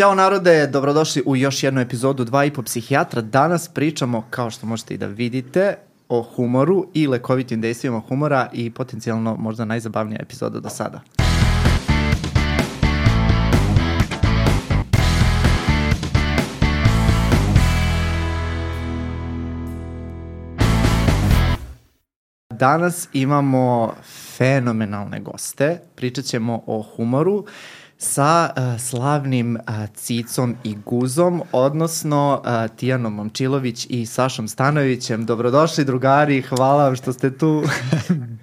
Ćao narode, dobrodošli u još jednu epizodu 2,5 psihijatra. Danas pričamo, kao što možete i da vidite, o humoru i lekovitim dejstvima humora i potencijalno možda najzabavnija epizoda do sada. Danas imamo fenomenalne goste. Pričat ćemo o humoru sa uh, slavnim uh, Cicom i Guzom, odnosno uh, Tijanom Momčilović i Sašom Stanovićem. Dobrodošli drugari, hvala vam što ste tu.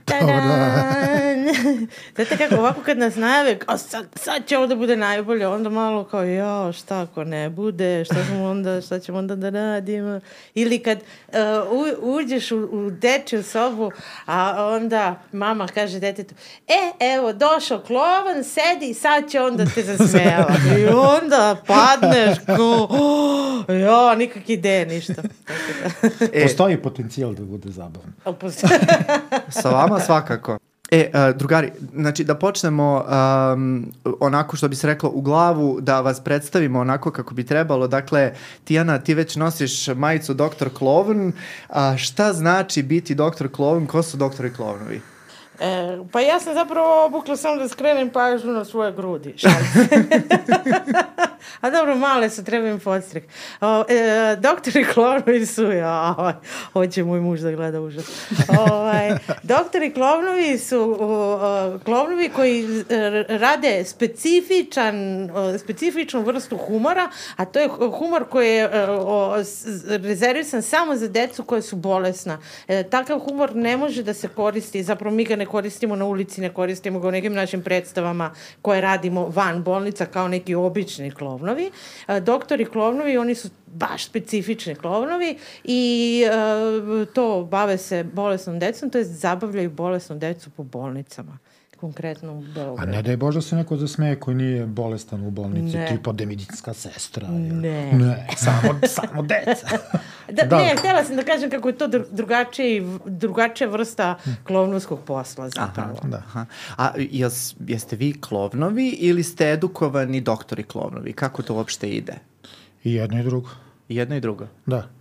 Znate kako, ovako kad nas najave, a sad, sad će ovo da bude najbolje, onda malo kao, ja, šta ako ne bude, šta, ćemo onda, šta ćemo onda da radimo? Ili kad uh, u, uđeš u, u dečju sobu, a onda mama kaže detetu, e, evo, došao klovan, sedi, sad će onda te zasmeva. I onda padneš ko, oh, ja, nikak ideje, ništa. e, Postoji potencijal da bude zabavno. Sa vama svakako. E, uh, drugari, znači da počnemo um, onako što bi se reklo u glavu, da vas predstavimo onako kako bi trebalo. Dakle, Tijana, ti već nosiš majicu Dr. Klovn. A šta znači biti Dr. Klovn? Ko su doktori Klovnovi? E, pa ja sam zapravo obukla samo da skrenem pažnju na svoje grudi. A dobro, male su, treba im podstrek. O, e, doktori klovnovi su, ja, hoće moj muž da gleda užas. Ovaj, doktori klovnovi su o, klovnovi koji rade specifičan, specifičnu vrstu humora, a to je humor koji je e, o, rezervisan samo za decu koje su bolesna. E, takav humor ne može da se koristi, zapravo mi ga ne koristimo na ulici, ne koristimo ga u nekim našim predstavama koje radimo van bolnica kao neki obični klovnovi. E, doktori klovnovi, oni su baš specifični klovnovi i e, to bave se bolesnom decom, to je zabavljaju bolesnu decu po bolnicama konkretno u Beogradu. A ne daj Bože da se neko zasmeje koji nije bolestan u bolnici, ne. tipa demedicinska sestra. Ne. Ne, samo, samo deca. da, da, ne, htela sam da kažem kako je to drugačije, drugačija vrsta klovnovskog posla zapravo. Aha, da. Aha. A jes, jeste vi klovnovi ili ste edukovani doktori klovnovi? Kako to uopšte ide? I jedno i drugo. I jedno i drugo? Da.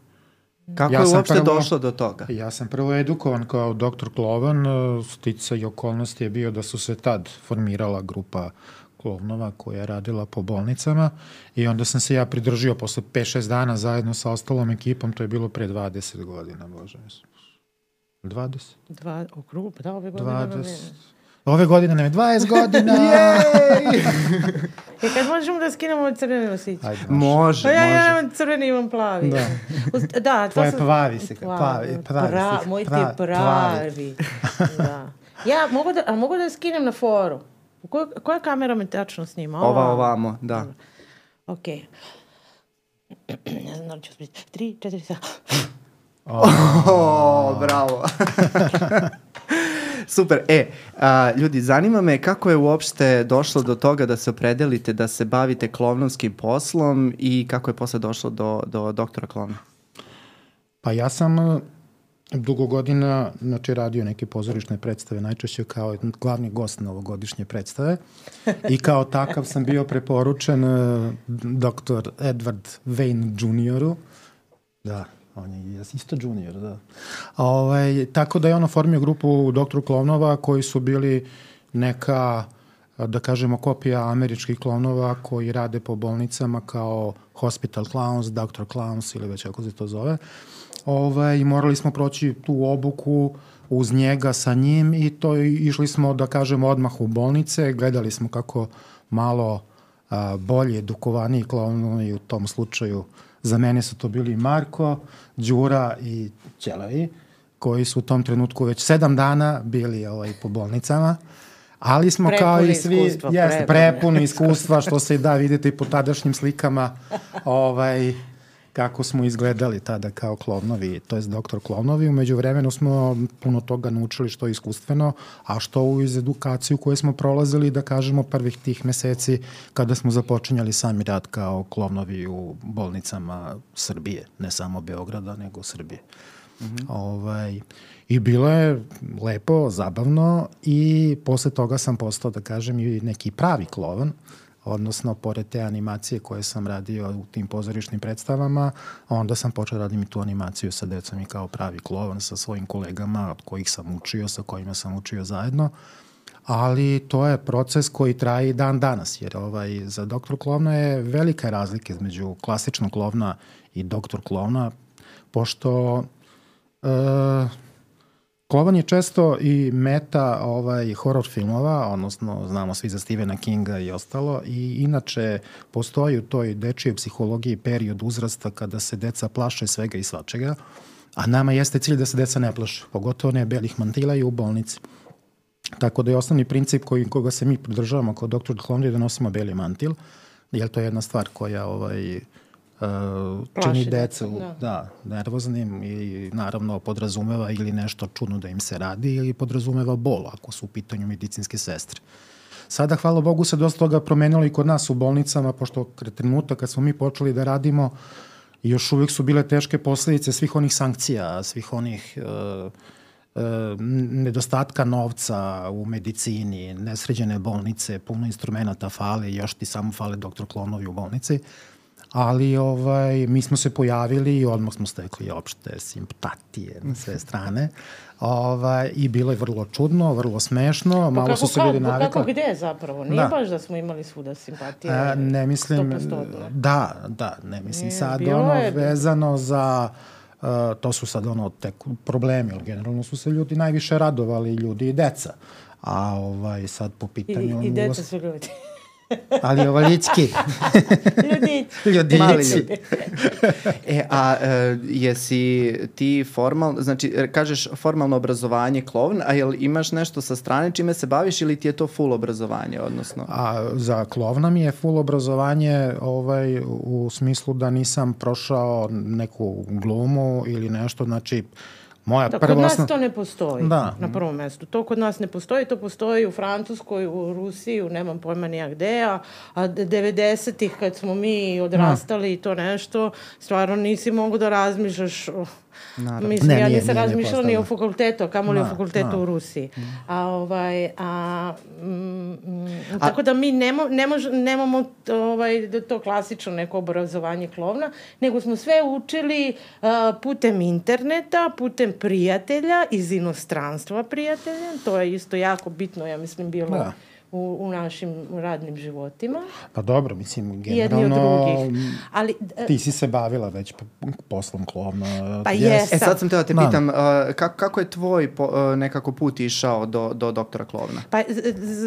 Kako ja je uopšte prvo, došlo do toga? Ja sam prvo edukovan kao doktor Klovan, e, stica i okolnosti je bio da su se tad formirala grupa klovnova koja je radila po bolnicama i onda sam se ja pridržio posle 5-6 dana zajedno sa ostalom ekipom, to je bilo pre 20 godina, bože mi 20? Dva, okrugu, pa da, ove godine 20, Ove godine nam je 20 godina. Jej! e kad možemo da skinemo crvene nosiće? Ajde, može, pa ja, može. ja imam crveni, imam plavi. Da. da, to Tvoje sam... plavi se. Plavi, pravi pra, se. Moj ti je pravi. da. Ja, mogu da, a mogu da skinem na foru? Koja, koja kamera me tačno snima? Ova, Ova ovamo, da. Ok. ne znam da li ću spiti. Tri, četiri, sa. Oh, oh bravo. Super. E, a, ljudi, zanima me kako je uopšte došlo do toga da se opredelite da se bavite klovnovskim poslom i kako je posle došlo do, do doktora klovna? Pa ja sam e, dugo godina znači, radio neke pozorišne predstave, najčešće kao glavni gost na ovogodišnje predstave i kao takav sam bio preporučen uh, doktor Edward Wayne Junioru, da, On je isto junior, da. A, ovaj, tako da je on oformio grupu doktoru klovnova koji su bili neka da kažemo kopija američkih klovnova koji rade po bolnicama kao hospital clowns, doctor clowns ili već kako se to zove. Ovaj, morali smo proći tu obuku uz njega sa njim i to išli smo da kažemo odmah u bolnice, gledali smo kako malo a, bolje edukovani klovnovi u tom slučaju Za mene su to bili Marko, Đura i Ćelavi, koji su u tom trenutku već sedam dana bili ovaj, po bolnicama. Ali smo prepuni kao i svi, jeste, prepuni iskustva, što se i da videti po tadašnjim slikama, ovaj, kako smo izgledali tada kao klovnovi, to je doktor klovnovi. Umeđu vremenu smo puno toga naučili što je iskustveno, a što u iz edukaciju koju smo prolazili, da kažemo, prvih tih meseci kada smo započinjali sami rad kao klovnovi u bolnicama Srbije, ne samo Beograda, nego Srbije. Mm -hmm. ovaj, I bilo je lepo, zabavno i posle toga sam postao, da kažem, i neki pravi klovan. Odnosno pored te animacije koje sam radio u tim pozorišnim predstavama, onda sam počeo da radim i tu animaciju sa decom i kao pravi klovan sa svojim kolegama od kojih sam učio, sa kojima sam učio zajedno. Ali to je proces koji traje i dan danas, jer ovaj, za doktor klovna je velika razlika između klasičnog klovna i doktor klovna, pošto e, Klovan je često i meta ovaj horror filmova, odnosno znamo svi za Stephena Kinga i ostalo i inače postoji u toj dečijoj psihologiji period uzrasta kada se deca plaše svega i svačega, a nama jeste cilj da se deca ne plaše, pogotovo ne belih mantila i u bolnici. Tako da je osnovni princip koji, koga se mi pridržavamo kao doktor Klonri da nosimo beli mantil, jer to je jedna stvar koja ovaj, uh, čini decu da. da, nervoznim i naravno podrazumeva ili nešto čudno da im se radi ili podrazumeva bol ako su u pitanju medicinske sestre. Sada, hvala Bogu, se dosta toga promenilo i kod nas u bolnicama, pošto trenuta kad smo mi počeli da radimo, još uvijek su bile teške posledice svih onih sankcija, svih onih uh, nedostatka novca u medicini, nesređene bolnice, puno instrumenta fale, još ti samo fale doktor klonovi u bolnici ali ovaj, mi smo se pojavili i odmah smo stekli opšte simpatije na sve strane. Ovaj, I bilo je vrlo čudno, vrlo smešno, pa malo kako, su se ljudi navikli. Kako gde zapravo? Nije da. baš da smo imali svuda simpatije. A, ne mislim, da, da, ne mislim Nije, sad ono je... vezano za Uh, to su sad ono tek problemi, ali generalno su se ljudi najviše radovali, ljudi i deca. A ovaj, sad po pitanju... I, i deca su ljudi. Ali ovaljicki. Ljudić. Ljudić. Mali ljudi. e, a e, jesi ti formalno, znači e, kažeš formalno obrazovanje klovn, a jel imaš nešto sa strane čime se baviš ili ti je to full obrazovanje, odnosno? A za klovna mi je full obrazovanje ovaj, u smislu da nisam prošao neku glumu ili nešto, znači Moja da, prva kod nas osnov... to ne postoji da. na prvom mestu. To kod nas ne postoji, to postoji u Francuskoj, u Rusiji, u nemam pojma nijak gde, a, a 90-ih kad smo mi odrastali i to nešto, stvarno nisi mogu da razmišljaš Naravno. Mislim, ne, ja nisam razmišljala ni o fakultetu, a kamoli o fakultetu na. u Rusiji. Mm. A, ovaj, a, mm, mm, a, tako da mi nemo, ne mož, nemamo ovaj, to klasično neko obrazovanje klovna, nego smo sve učili uh, putem interneta, putem prijatelja, iz inostranstva prijatelja, to je isto jako bitno, ja mislim, bilo... Da u, u našim radnim životima. Pa dobro, mislim, generalno... Jedni od drugih. Ali, ti si se bavila već poslom klovna. Pa jesam. E sad sam te da te pitam, uh, kako, kako je tvoj po, uh, nekako put išao do, do doktora klovna? Pa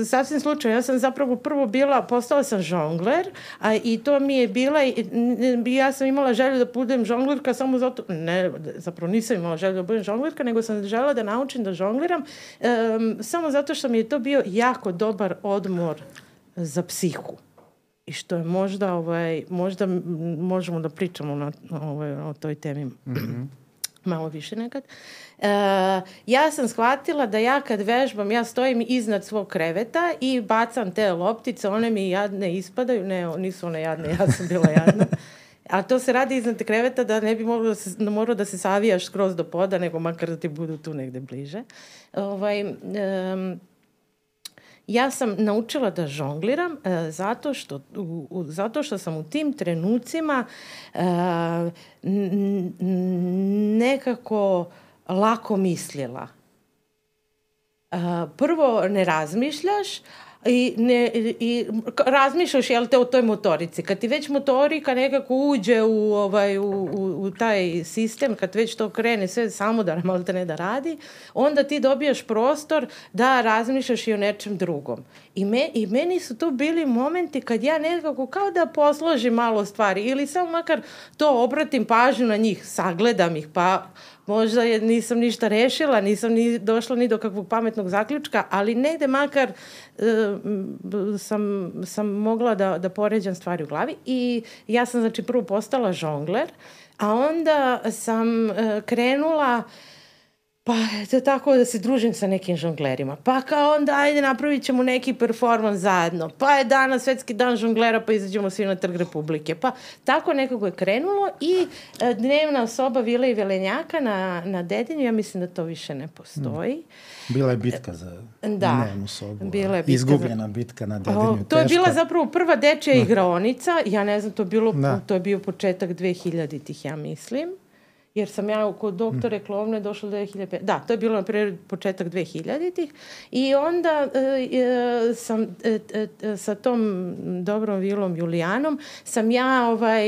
sasvim slučajno, ja sam zapravo prvo bila, postala sam žongler, a i to mi je bila, ja sam imala želju da budem žonglerka samo zato, ne, zapravo nisam imala želju da budem žonglerka, nego sam žela da naučim da žongliram, um, samo zato što mi je to bio jako dobar odmor za psihu i što je možda ovaj možda možemo da pričamo na ovaj o toj temi mm -hmm. malo više nekad. E, ja sam shvatila da ja kad vežbam, ja stojim iznad svog kreveta i bacam te loptice, one mi jadne ispadaju, ne, nisu one jadne, ja sam bila jadna. A to se radi iznad kreveta da ne bi moglo da se, da morao da se savijaš skroz do poda, nego makar da ti budu tu negde bliže. Ovaj, um, ja sam naučila da žongliram e, zato, što, u, u, zato što sam u tim trenucima e, nekako lako mislila. E, prvo ne razmišljaš, i, ne, i razmišljaš jel te o toj motorici. Kad ti već motorika nekako uđe u, ovaj, u, u, u taj sistem, kad već to krene sve samo da malo te ne da radi, onda ti dobijaš prostor da razmišljaš i o nečem drugom. I, me, I meni su to bili momenti kad ja nekako kao da posložim malo stvari ili samo makar to obratim pažnju na njih, sagledam ih, pa možda je, nisam ništa rešila, nisam ni došla ni do kakvog pametnog zaključka, ali negde makar uh, sam, sam mogla da, da poređam stvari u glavi i ja sam znači prvo postala žongler, a onda sam uh, krenula Pa eto tako da se družim sa nekim žonglerima. Pa kao onda ajde napravit ćemo neki performans zajedno. Pa je danas svetski dan žonglera pa izađemo svi na trg Republike. Pa tako nekako je krenulo i e, dnevna soba Vile i Velenjaka na, na Dedinju, ja mislim da to više ne postoji. Mm. Bila je bitka za da, dnevnu sobu. Bila je bitka Izgubljena za... bitka na Dedinju. O, to je teško. bila zapravo prva dečja da. igraonica. Ja ne znam, to je, bilo, Da. to je bio početak 2000-ih, ja mislim jer sam ja kod doktore Klovne došla do 2005. Da, to je bilo na primjer početak 2000-ih i onda e, sam e, e, sa tom dobrom vilom Julijanom sam ja ovaj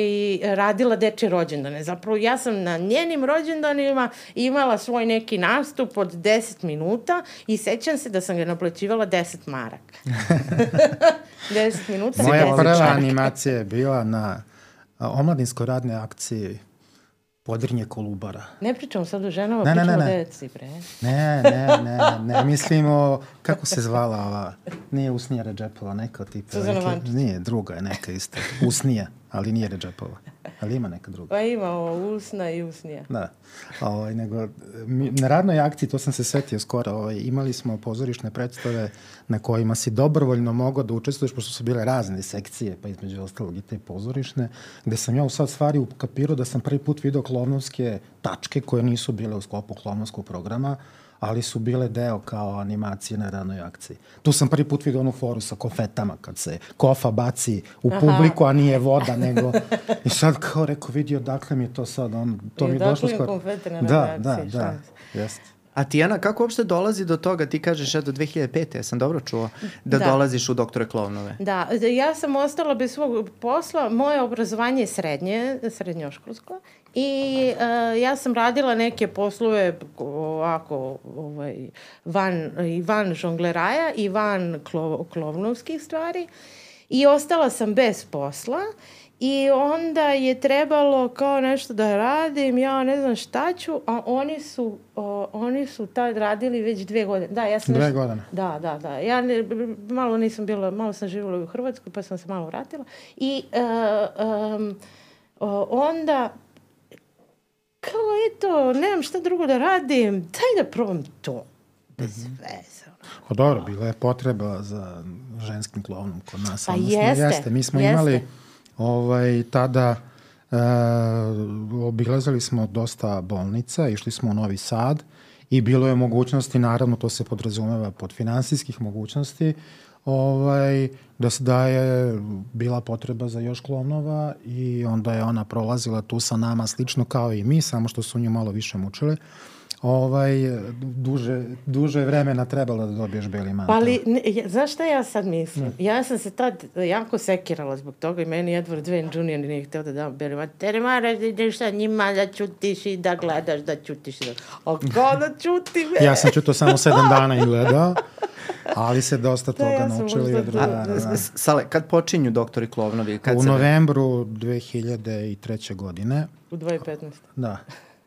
radila deče rođendane. Zapravo ja sam na njenim rođendanima imala svoj neki nastup od 10 minuta i sećam se da sam ga naplaćivala 10 maraka. 10 minuta. Moja 10 prva animacija je bila na a, omladinskoj radnoj akciji Podrinje Kolubara. Ne pričamo sad o ženama, Ne, ne, pričamo ne, o ne. deci, bre. Ne, ne, ne, ne, mislimo, kako se zvala ova, nije Usnija Ređepova, neka od tipa. Suzana Vančić. Nije, druga je neka isto. Usnija, ali nije Ređepova. Ali ima neka druga. Pa ima ovo usna i usnija. Da. Ovaj, nego, mi, na radnoj akciji, to sam se setio skoro, ovaj, imali smo pozorišne predstave na kojima si dobrovoljno mogao da učestvuješ, pošto su bile razne sekcije, pa između ostalog i te pozorišne, gde sam ja u sad stvari ukapirao da sam prvi put video klovnovske tačke koje nisu bile u sklopu klovnovskog programa, ali su bile deo kao animacije na ranoj akciji. Tu sam prvi put vidio onu foru sa kofetama, kad se kofa baci u Aha. publiku, a nije voda, nego... I sad kao rekao, vidio, dakle mi je to sad, on, to I mi je došlo skoro. konfeti na Da, ranoj da, akciji, da, šta jeste. A Tijana, kako uopšte dolazi do toga, ti kažeš ja do 2005. Ja sam dobro čuo, da, Da. dolaziš u doktore Klovnove. Da, ja sam ostala bez svog posla, moje obrazovanje je srednje, srednjoškolsko i uh, ja sam radila neke poslove ovako ovaj, van, i van žongleraja i van klo, klovnovskih stvari i ostala sam bez posla I onda je trebalo kao nešto da radim, ja ne znam šta ću, a oni su, o, oni su tad radili već dve godine. Da, ja sam Dve nešto- godine. Da, da, da. Ja ne, malo nisam bila, malo sam živjela u Hrvatskoj, pa sam se malo vratila. I uh, um, onda kao eto, nemam šta drugo da radim, daj da probam to. Bez veze. ono. O, dobro, bila je potreba za ženskim klovnom kod nas. Pa odnosno, jeste, Mi smo jeste. imali ovaj, tada e, obilazili smo dosta bolnica, išli smo u Novi Sad i bilo je mogućnosti, naravno to se podrazumeva pod finansijskih mogućnosti, ovaj, da se da je bila potreba za još klonova i onda je ona prolazila tu sa nama slično kao i mi, samo što su nju malo više mučile. Ovaj, duže, duže vremena trebalo da dobiješ beli mantel. Pa ali, ne, ja, znaš šta ja sad mislim? Ja sam se tad jako sekirala zbog toga i meni Edward Wayne Jr. nije htio da dam beli mantel. Tere moraš da ideš sa njima, da čutiš i da gledaš, da čutiš. i Da... A kao da čutim? e? Ja sam čuto samo sedam dana i gledao, ali se dosta Da, toga ja sam naučili od. Da. Sale, kad počinju doktori Klovnovi? Kad U se... novembru 2003. godine, U 2015. da,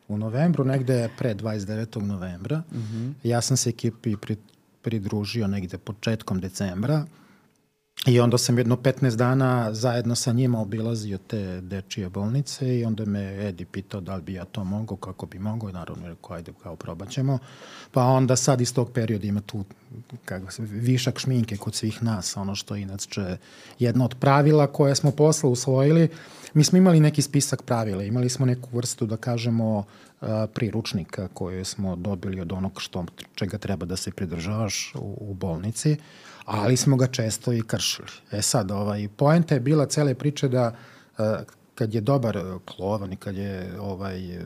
u novembru, negde pre 29. novembra, mm -hmm. ja sam se ekipi pri, pridružio negde početkom decembra i onda sam jedno 15 dana zajedno sa njima obilazio te dečije bolnice i onda me Edi pitao da li bi ja to mogao, kako bi mogao, i naravno je rekao ajde kao probat ćemo. Pa onda sad iz tog perioda ima tu kako se, višak šminke kod svih nas, ono što je inače jedno od pravila koje smo posle usvojili. Mi smo imali neki spisak pravila, imali smo neku vrstu, da kažemo, a, priručnika koje smo dobili od onog što, čega treba da se pridržavaš u, u bolnici, ali smo ga često i kršili. E sad, ovaj, poenta je bila cele priče da a, kad je dobar klovan i kad je ovaj, a,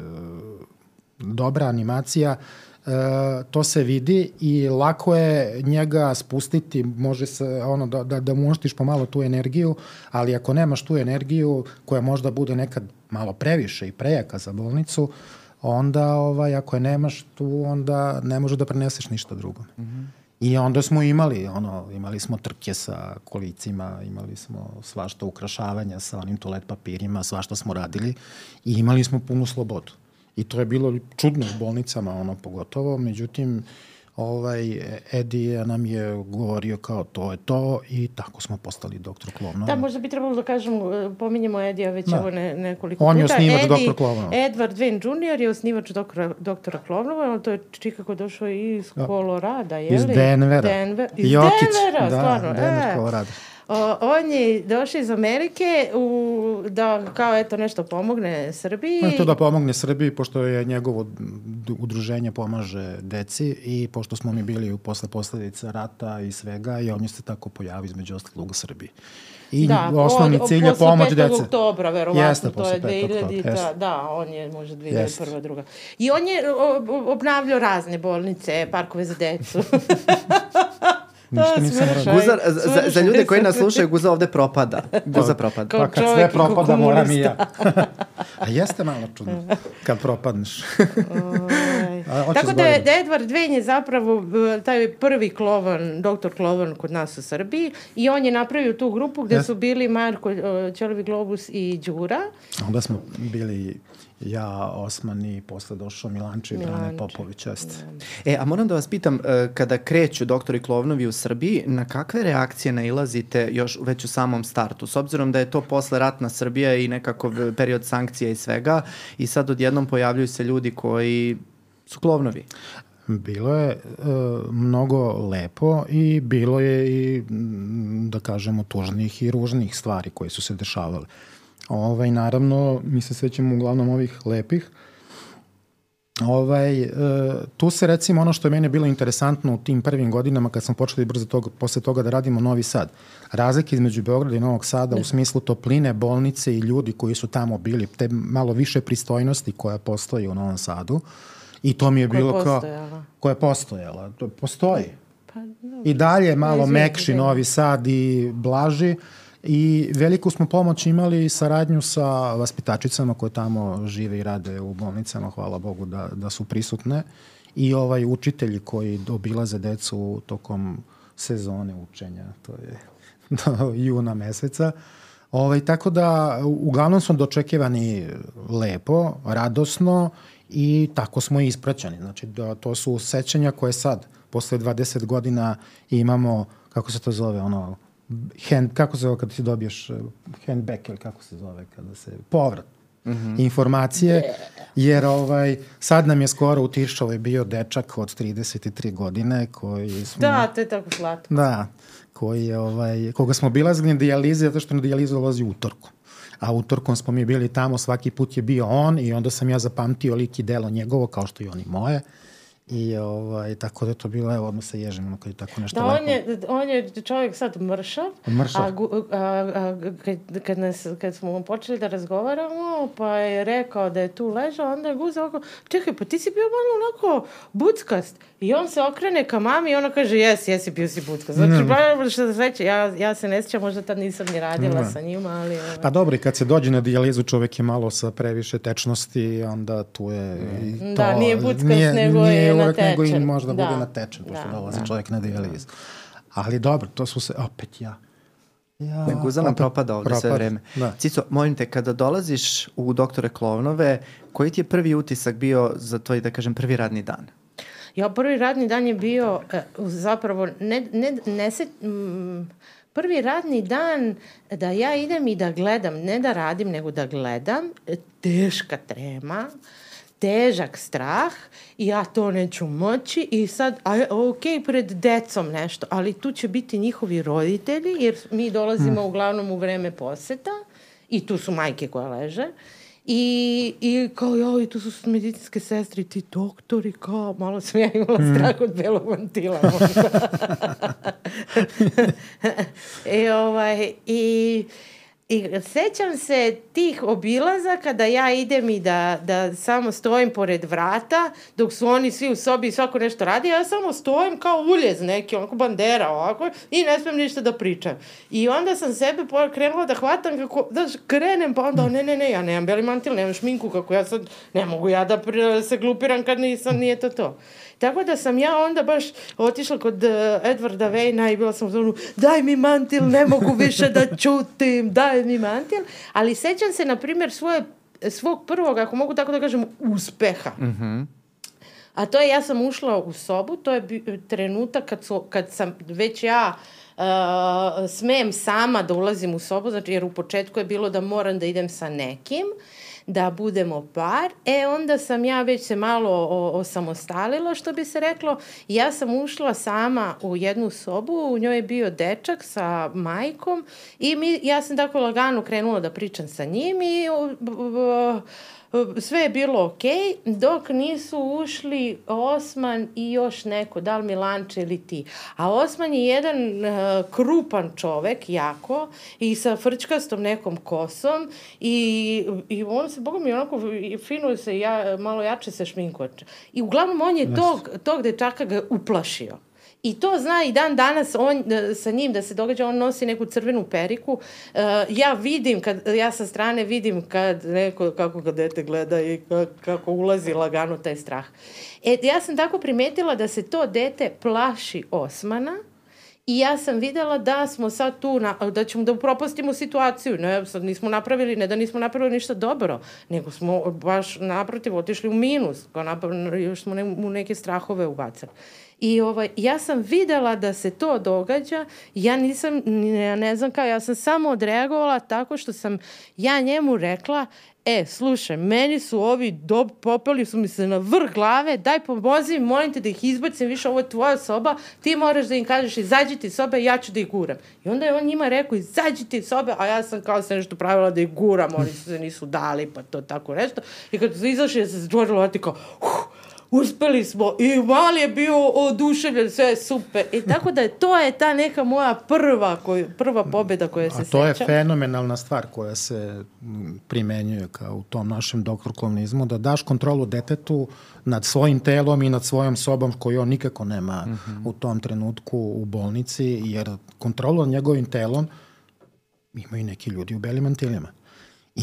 dobra animacija, e, to se vidi i lako je njega spustiti, može se ono da, da, da mu uništiš pomalo tu energiju, ali ako nemaš tu energiju koja možda bude nekad malo previše i prejaka za bolnicu, onda ovaj, ako je nemaš tu, onda ne može da preneseš ništa drugo. Mm -hmm. I onda smo imali, ono, imali smo trke sa kolicima, imali smo svašta ukrašavanja sa onim toalet papirima, svašta smo radili i imali smo punu slobodu. I to je bilo čudno u bolnicama, ono, pogotovo, međutim, ovaj, Edija nam je govorio kao to je to i tako smo postali doktor Klovnova. Da, možda bi trebalo da kažemo, e, pominjemo Edija već Da. ovo ne, nekoliko On je puta. osnivač Eddie Dr. Klovnova. Edward Wayne Jr. je osnivač doktora, doktora Klovnova, on to je Chicago došao iz Kolorada, je li? Iz Denvera. Denver, iz Jokić, Denvera, da, stvarno. Denver e. Colorado. O, on je došao iz Amerike u, da kao eto nešto pomogne Srbiji. On je to da pomogne Srbiji, pošto je njegovo udruženje pomaže deci i pošto smo mi bili posle posledica rata i svega i on je se tako pojavio između ostalog u Srbiji. I da, osnovni od- cilj je posle pomoć 5. dece. oktobra, verovatno, Jeste, to je posle 5. 2000, oktobra, ta, jeste. da, on je možda 2001. Jeste. druga. I on je obnavljao razne bolnice, parkove za decu. Ništa nisam radio. Guzar, za, za, ljude koji nas slušaju, Guza ovde propada. Guza propada. Pa kad sve propada, moram i ja. A jeste malo čudno kad propadneš. A, Tako da je da Edward Dwayne je zapravo e, taj prvi klovan, doktor klovan kod nas u Srbiji i on je napravio tu grupu gde Jeste. su bili Marko e, Ćelovi Globus i Đura. Onda smo bili ja, Osman i posle došao Milanče i Brane. Popović. Jeste. E, a moram da vas pitam, e, kada kreću doktori Klovnovi u Srbiji, na kakve reakcije nailazite još već u samom startu? S obzirom da je to posle ratna Srbija i nekako period sankcija i svega, i sad odjednom pojavljuju se ljudi koji su Klovnovi. Bilo je e, mnogo lepo i bilo je i, da kažemo, tužnih i ružnih stvari koje su se dešavale. Ovaj, naravno, mi se svećamo uglavnom ovih lepih. Ovaj, e, tu se recimo ono što je meni bilo interesantno u tim prvim godinama kad smo počeli brzo toga, posle toga da radimo Novi Sad. Razlike između Beograda i Novog Sada u smislu topline, bolnice i ljudi koji su tamo bili, te malo više pristojnosti koja postoji u Novom Sadu. I to mi je Koja je bilo kao... postojala. Koja je postojala. To postoji. Pa, dobro. I dalje malo izvini, mekši. Novi Sad i blaži. I veliku smo pomoć imali i saradnju sa vaspitačicama koje tamo žive i rade u bolnicama, hvala Bogu da, da su prisutne. I ovaj učitelji koji obilaze decu tokom sezone učenja, to je do juna meseca. Ovaj, tako da, uglavnom smo dočekivani lepo, radosno i tako smo i ispraćani. Znači, da, to su sećanja koje sad, posle 20 godina imamo, kako se to zove, ono, hand, kako se zove kada ti dobiješ eh, handback ili kako se zove kada se, povrat mm -hmm. informacije, jer ovaj, sad nam je skoro u Tiršovoj bio dečak od 33 godine koji smo... Da, to je tako slatko. Da, koji je, ovaj, koga smo bilazili na dijalizi zato što na dijalizu dolazi utorkom. A utorkom smo mi bili tamo, svaki put je bio on i onda sam ja zapamtio lik i delo njegovo kao što i oni moje. I ovaj, tako da je to bilo, evo, odmah se ježim, ono kad je tako nešto Da, lepo. on je, on je čovjek sad mršav. Mršav. A, a, a, kad, kad, nas, kad smo počeli da razgovaramo, pa je rekao da je tu ležao, onda je Guza oko, čekaj, pa ti si bio malo onako buckast. I on se okrene ka mami i ona kaže, jes, jesi, bio si buckast. Znači, mm. što se sveća, ja, ja se ne sjećam, možda tad nisam ni radila Ne. sa njima, ali... ovaj, Pa dobro, i kad se dođe na dijalizu čovjek je malo sa previše tečnosti, onda tu je i to... Da, nije buckast, nego je uvek, nego i možda Da. bude natečen, pošto Da, dolazi da. čovjek na dijalizu. Ali dobro, to su se, opet ja. Ja, Guza nam propada ovde sve propada, vreme. Da. Cico, molim te, kada dolaziš u doktore Klovnove, koji ti je prvi utisak bio za tvoj, da kažem, prvi radni dan? Ja, prvi radni dan je bio e, zapravo, ne, ne, ne se, mm, prvi radni dan da ja idem i da gledam, ne da radim, nego da gledam, e, teška trema, težak strah i ja to neću moći i sad, a, ok, pred decom nešto, ali tu će biti njihovi roditelji, jer mi dolazimo uglavnom u vreme poseta i tu su majke koje leže. I, i kao, joj, tu su medicinske sestre i ti doktori, kao, malo sam ja imala strah od belog vantila. možda. I, ovaj, i, I sećam se tih obilazaka da ja idem i da, da samo stojim pored vrata dok su oni svi u sobi i svako nešto radi, ja samo stojim kao uljez neki, onako bandera ovako i ne smem ništa da pričam. I onda sam sebe krenula da hvatam kako, da krenem pa onda ne, ne, ne, ja nemam beli mantil, nemam šminku kako ja sad, ne mogu ja da se glupiram kad nisam, nije to to. Tako da sam ja onda baš otišla kod uh, Edvarda Vejna i bila sam u zonu, daj mi mantil, ne mogu više da čutim, daj mi mantil. Ali sećam se, na primjer, svoje, svog prvog, ako mogu tako da kažem, uspeha. Mhm. A to je, ja sam ušla u sobu, to je trenutak kad, su, kad sam već ja uh, smem sama da ulazim u sobu, znači jer u početku je bilo da moram da idem sa nekim, da budemo par, e onda sam ja već se malo osamostalila, što bi se reklo, ja sam ušla sama u jednu sobu, u njoj je bio dečak sa majkom i mi, ja sam tako lagano krenula da pričam sa njim i uh, sve je bilo ok, dok nisu ušli Osman i još neko, da li Milanče ili ti. A Osman je jedan uh, krupan čovek, jako, i sa frčkastom nekom kosom i, i on se, boga mi, onako fino se, ja, malo jače se šminkoče. I uglavnom on je tog, tog dečaka ga uplašio. I to zna i dan danas on, e, sa njim da se događa, on nosi neku crvenu periku. Uh, ja vidim, kad, ja sa strane vidim kad neko, kako ga dete gleda i kako ulazi lagano taj strah. E, ja sam tako primetila da se to dete plaši Osmana, I ja sam videla da smo sad tu, na, da ćemo da upropastimo situaciju. Ne, sad nismo napravili, ne da nismo napravili ništa dobro, nego smo baš naprotiv otišli u minus, kao napravili, još smo ne, u neke strahove ubacali. I ovaj, ja sam videla da se to događa, ja nisam, ja ne znam kao, ja sam samo odreagovala tako što sam ja njemu rekla, e, slušaj, meni su ovi dob, popeli su mi se na vrh glave, daj pomozi molim te da ih izbacim, više ovo je tvoja soba, ti moraš da im kažeš izađite iz sobe, ja ću da ih guram. I onda je on njima rekao izađite iz sobe, a ja sam kao se nešto pravila da ih guram, oni se nisu dali, pa to tako nešto. I kad su izašli, ja se stvorila, ti kao, uh, uspeli smo i mali je bio oduševljen, sve je super. I tako da je, to je ta neka moja prva, koju, prva pobeda koja se seća. A to seća. je fenomenalna stvar koja se primenjuje kao u tom našem doktorklovnizmu, da daš kontrolu detetu nad svojim telom i nad svojom sobom koju on nikako nema mm -hmm. u tom trenutku u bolnici, jer kontrolu nad njegovim telom imaju neki ljudi u belim mantilima.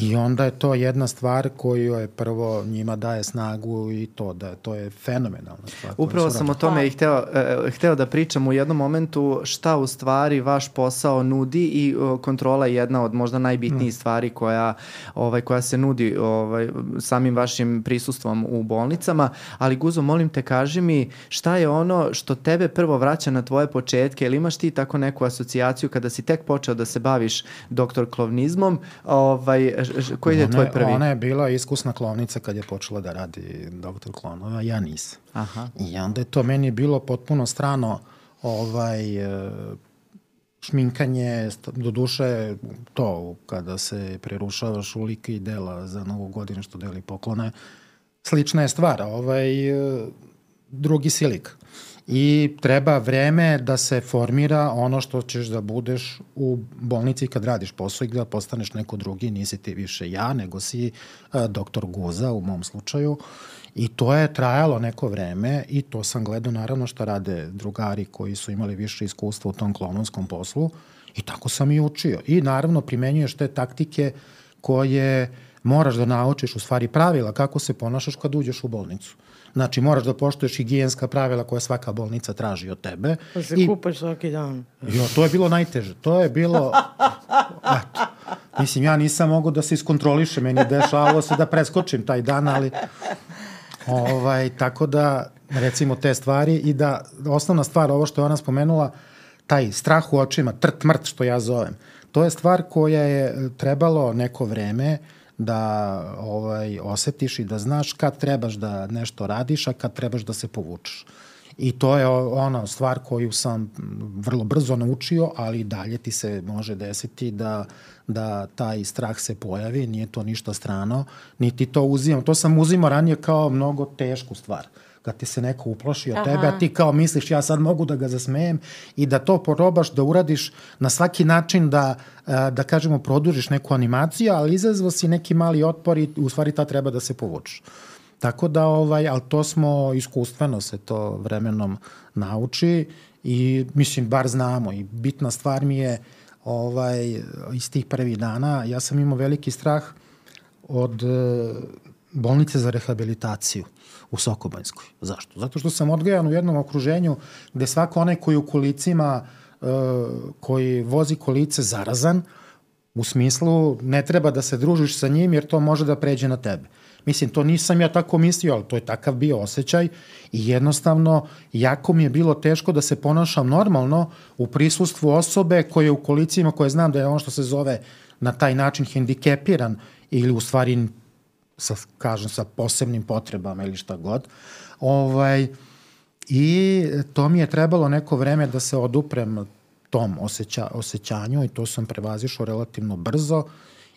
I onda je to jedna stvar koju je prvo njima daje snagu i to da to je fenomenalna stvar. Upravo sam o tome i hteo, uh, hteo da pričam u jednom momentu šta u stvari vaš posao nudi i uh, kontrola je jedna od možda najbitnijih mm. stvari koja, ovaj, koja se nudi ovaj, samim vašim prisustvom u bolnicama. Ali Guzo, molim te, kaži mi šta je ono što tebe prvo vraća na tvoje početke ili imaš ti tako neku asocijaciju kada si tek počeo da se baviš doktor klovnizmom, ovaj, koji je tvoj prvi? Ona je bila iskusna klovnica kad je počela da radi doktor klonova, ja nisam. Aha. I onda je to meni bilo potpuno strano ovaj, e, šminkanje, do duše to kada se prerušavaš u lika i dela za novu godinu što deli poklone, slična je stvar, ovaj, e, drugi silik i treba vreme da se formira ono što ćeš da budeš u bolnici kad radiš posao i da postaneš neko drugi, nisi ti više ja, nego si a, doktor Guza u mom slučaju. I to je trajalo neko vreme i to sam gledao naravno što rade drugari koji su imali više iskustva u tom klonovskom poslu i tako sam i učio. I naravno primenjuješ te taktike koje moraš da naučiš u stvari pravila kako se ponašaš kad uđeš u bolnicu. Znači, moraš da poštuješ higijenska pravila koja svaka bolnica traži od tebe. Pa se I, kupaš svaki dan. Jo, to je bilo najteže. To je bilo... Eto. Mislim, ja nisam mogu da se iskontrolišem. Meni dešavalo se da preskočim taj dan, ali... Ovaj, tako da, recimo, te stvari i da osnovna stvar, ovo što je ona spomenula, taj strah u očima, trt mrt što ja zovem, to je stvar koja je trebalo neko vreme da ovaj, osetiš i da znaš kad trebaš da nešto radiš, a kad trebaš da se povučeš. I to je ona stvar koju sam vrlo brzo naučio, ali dalje ti se može desiti da, da taj strah se pojavi, nije to ništa strano, niti to uzimam. To sam uzimao ranije kao mnogo tešku stvar kad ti se neko uplaši od Aha. tebe, a ti kao misliš ja sad mogu da ga zasmejem i da to probaš da uradiš na svaki način da, da kažemo, produžiš neku animaciju, ali izazvo si neki mali otpor i u stvari ta treba da se povučeš. Tako da, ovaj, ali to smo iskustveno se to vremenom nauči i mislim, bar znamo i bitna stvar mi je ovaj, iz tih prvih dana, ja sam imao veliki strah od bolnice za rehabilitaciju u Sokobanjskoj. Zašto? Zato što sam odgajan u jednom okruženju gde svako onaj koji u kolicima, uh, koji vozi kolice zarazan, U smislu, ne treba da se družiš sa njim jer to može da pređe na tebe. Mislim, to nisam ja tako mislio, ali to je takav bio osjećaj i jednostavno jako mi je bilo teško da se ponašam normalno u prisustvu osobe koje u kolicima koje znam da je ono što se zove na taj način hendikepiran ili u stvari sa, kažem, sa posebnim potrebama ili šta god. Ovaj, I to mi je trebalo neko vreme da se oduprem tom osjeća, osjećanju i to sam prevazišao relativno brzo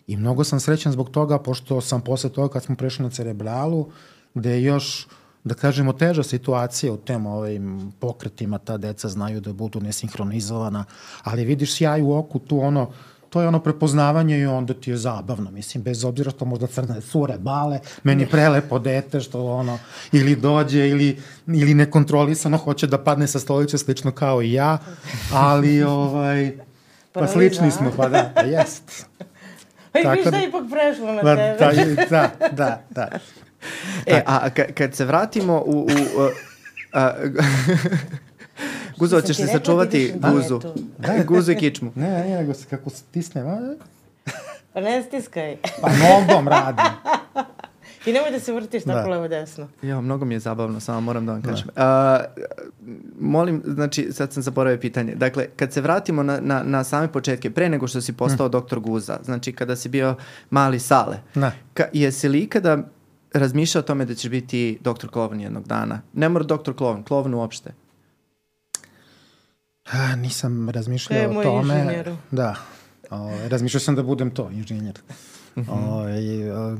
i mnogo sam srećan zbog toga pošto sam posle toga kad smo prešli na cerebralu gde je još da kažemo teža situacija u tem ovim pokretima ta deca znaju da budu nesinhronizovana ali vidiš sjaj u oku tu ono to je ono prepoznavanje i onda ti je zabavno, mislim, bez obzira što možda crne sure, bale, meni prelepo dete što ono, ili dođe, ili, ili nekontrolisano hoće da padne sa stolića slično kao i ja, ali ovaj, pa slični smo, pa da, pa jest. Pa i viš da je ipak prešlo na Da, tebe. da, da, da, da. E, a ka, kad se vratimo u... u uh, a, Guzo, ti se sačuvati da u guzu? Da. Guzu i kičmu. Ne, ne, nego se kako stisnem, a, Pa ne stiskaj. pa nogom radim. I nemoj da se vrtiš tako Da. levo desno. Ja, mnogo mi je zabavno, samo moram da vam kažem. A, molim, znači, sad sam zaboravio pitanje. Dakle, kad se vratimo na, na, na same početke, pre nego što si postao doktor Guza, znači kada si bio mali Sale, Da. ka, jesi li ikada razmišljao o tome da ćeš biti doktor Klovan jednog dana? Ne mora doktor Klovan, Klovan uopšte. A, nisam razmišljao To je o moj tome. inženjer. Da. O, razmišljao sam da budem to, inženjer. o, i, o,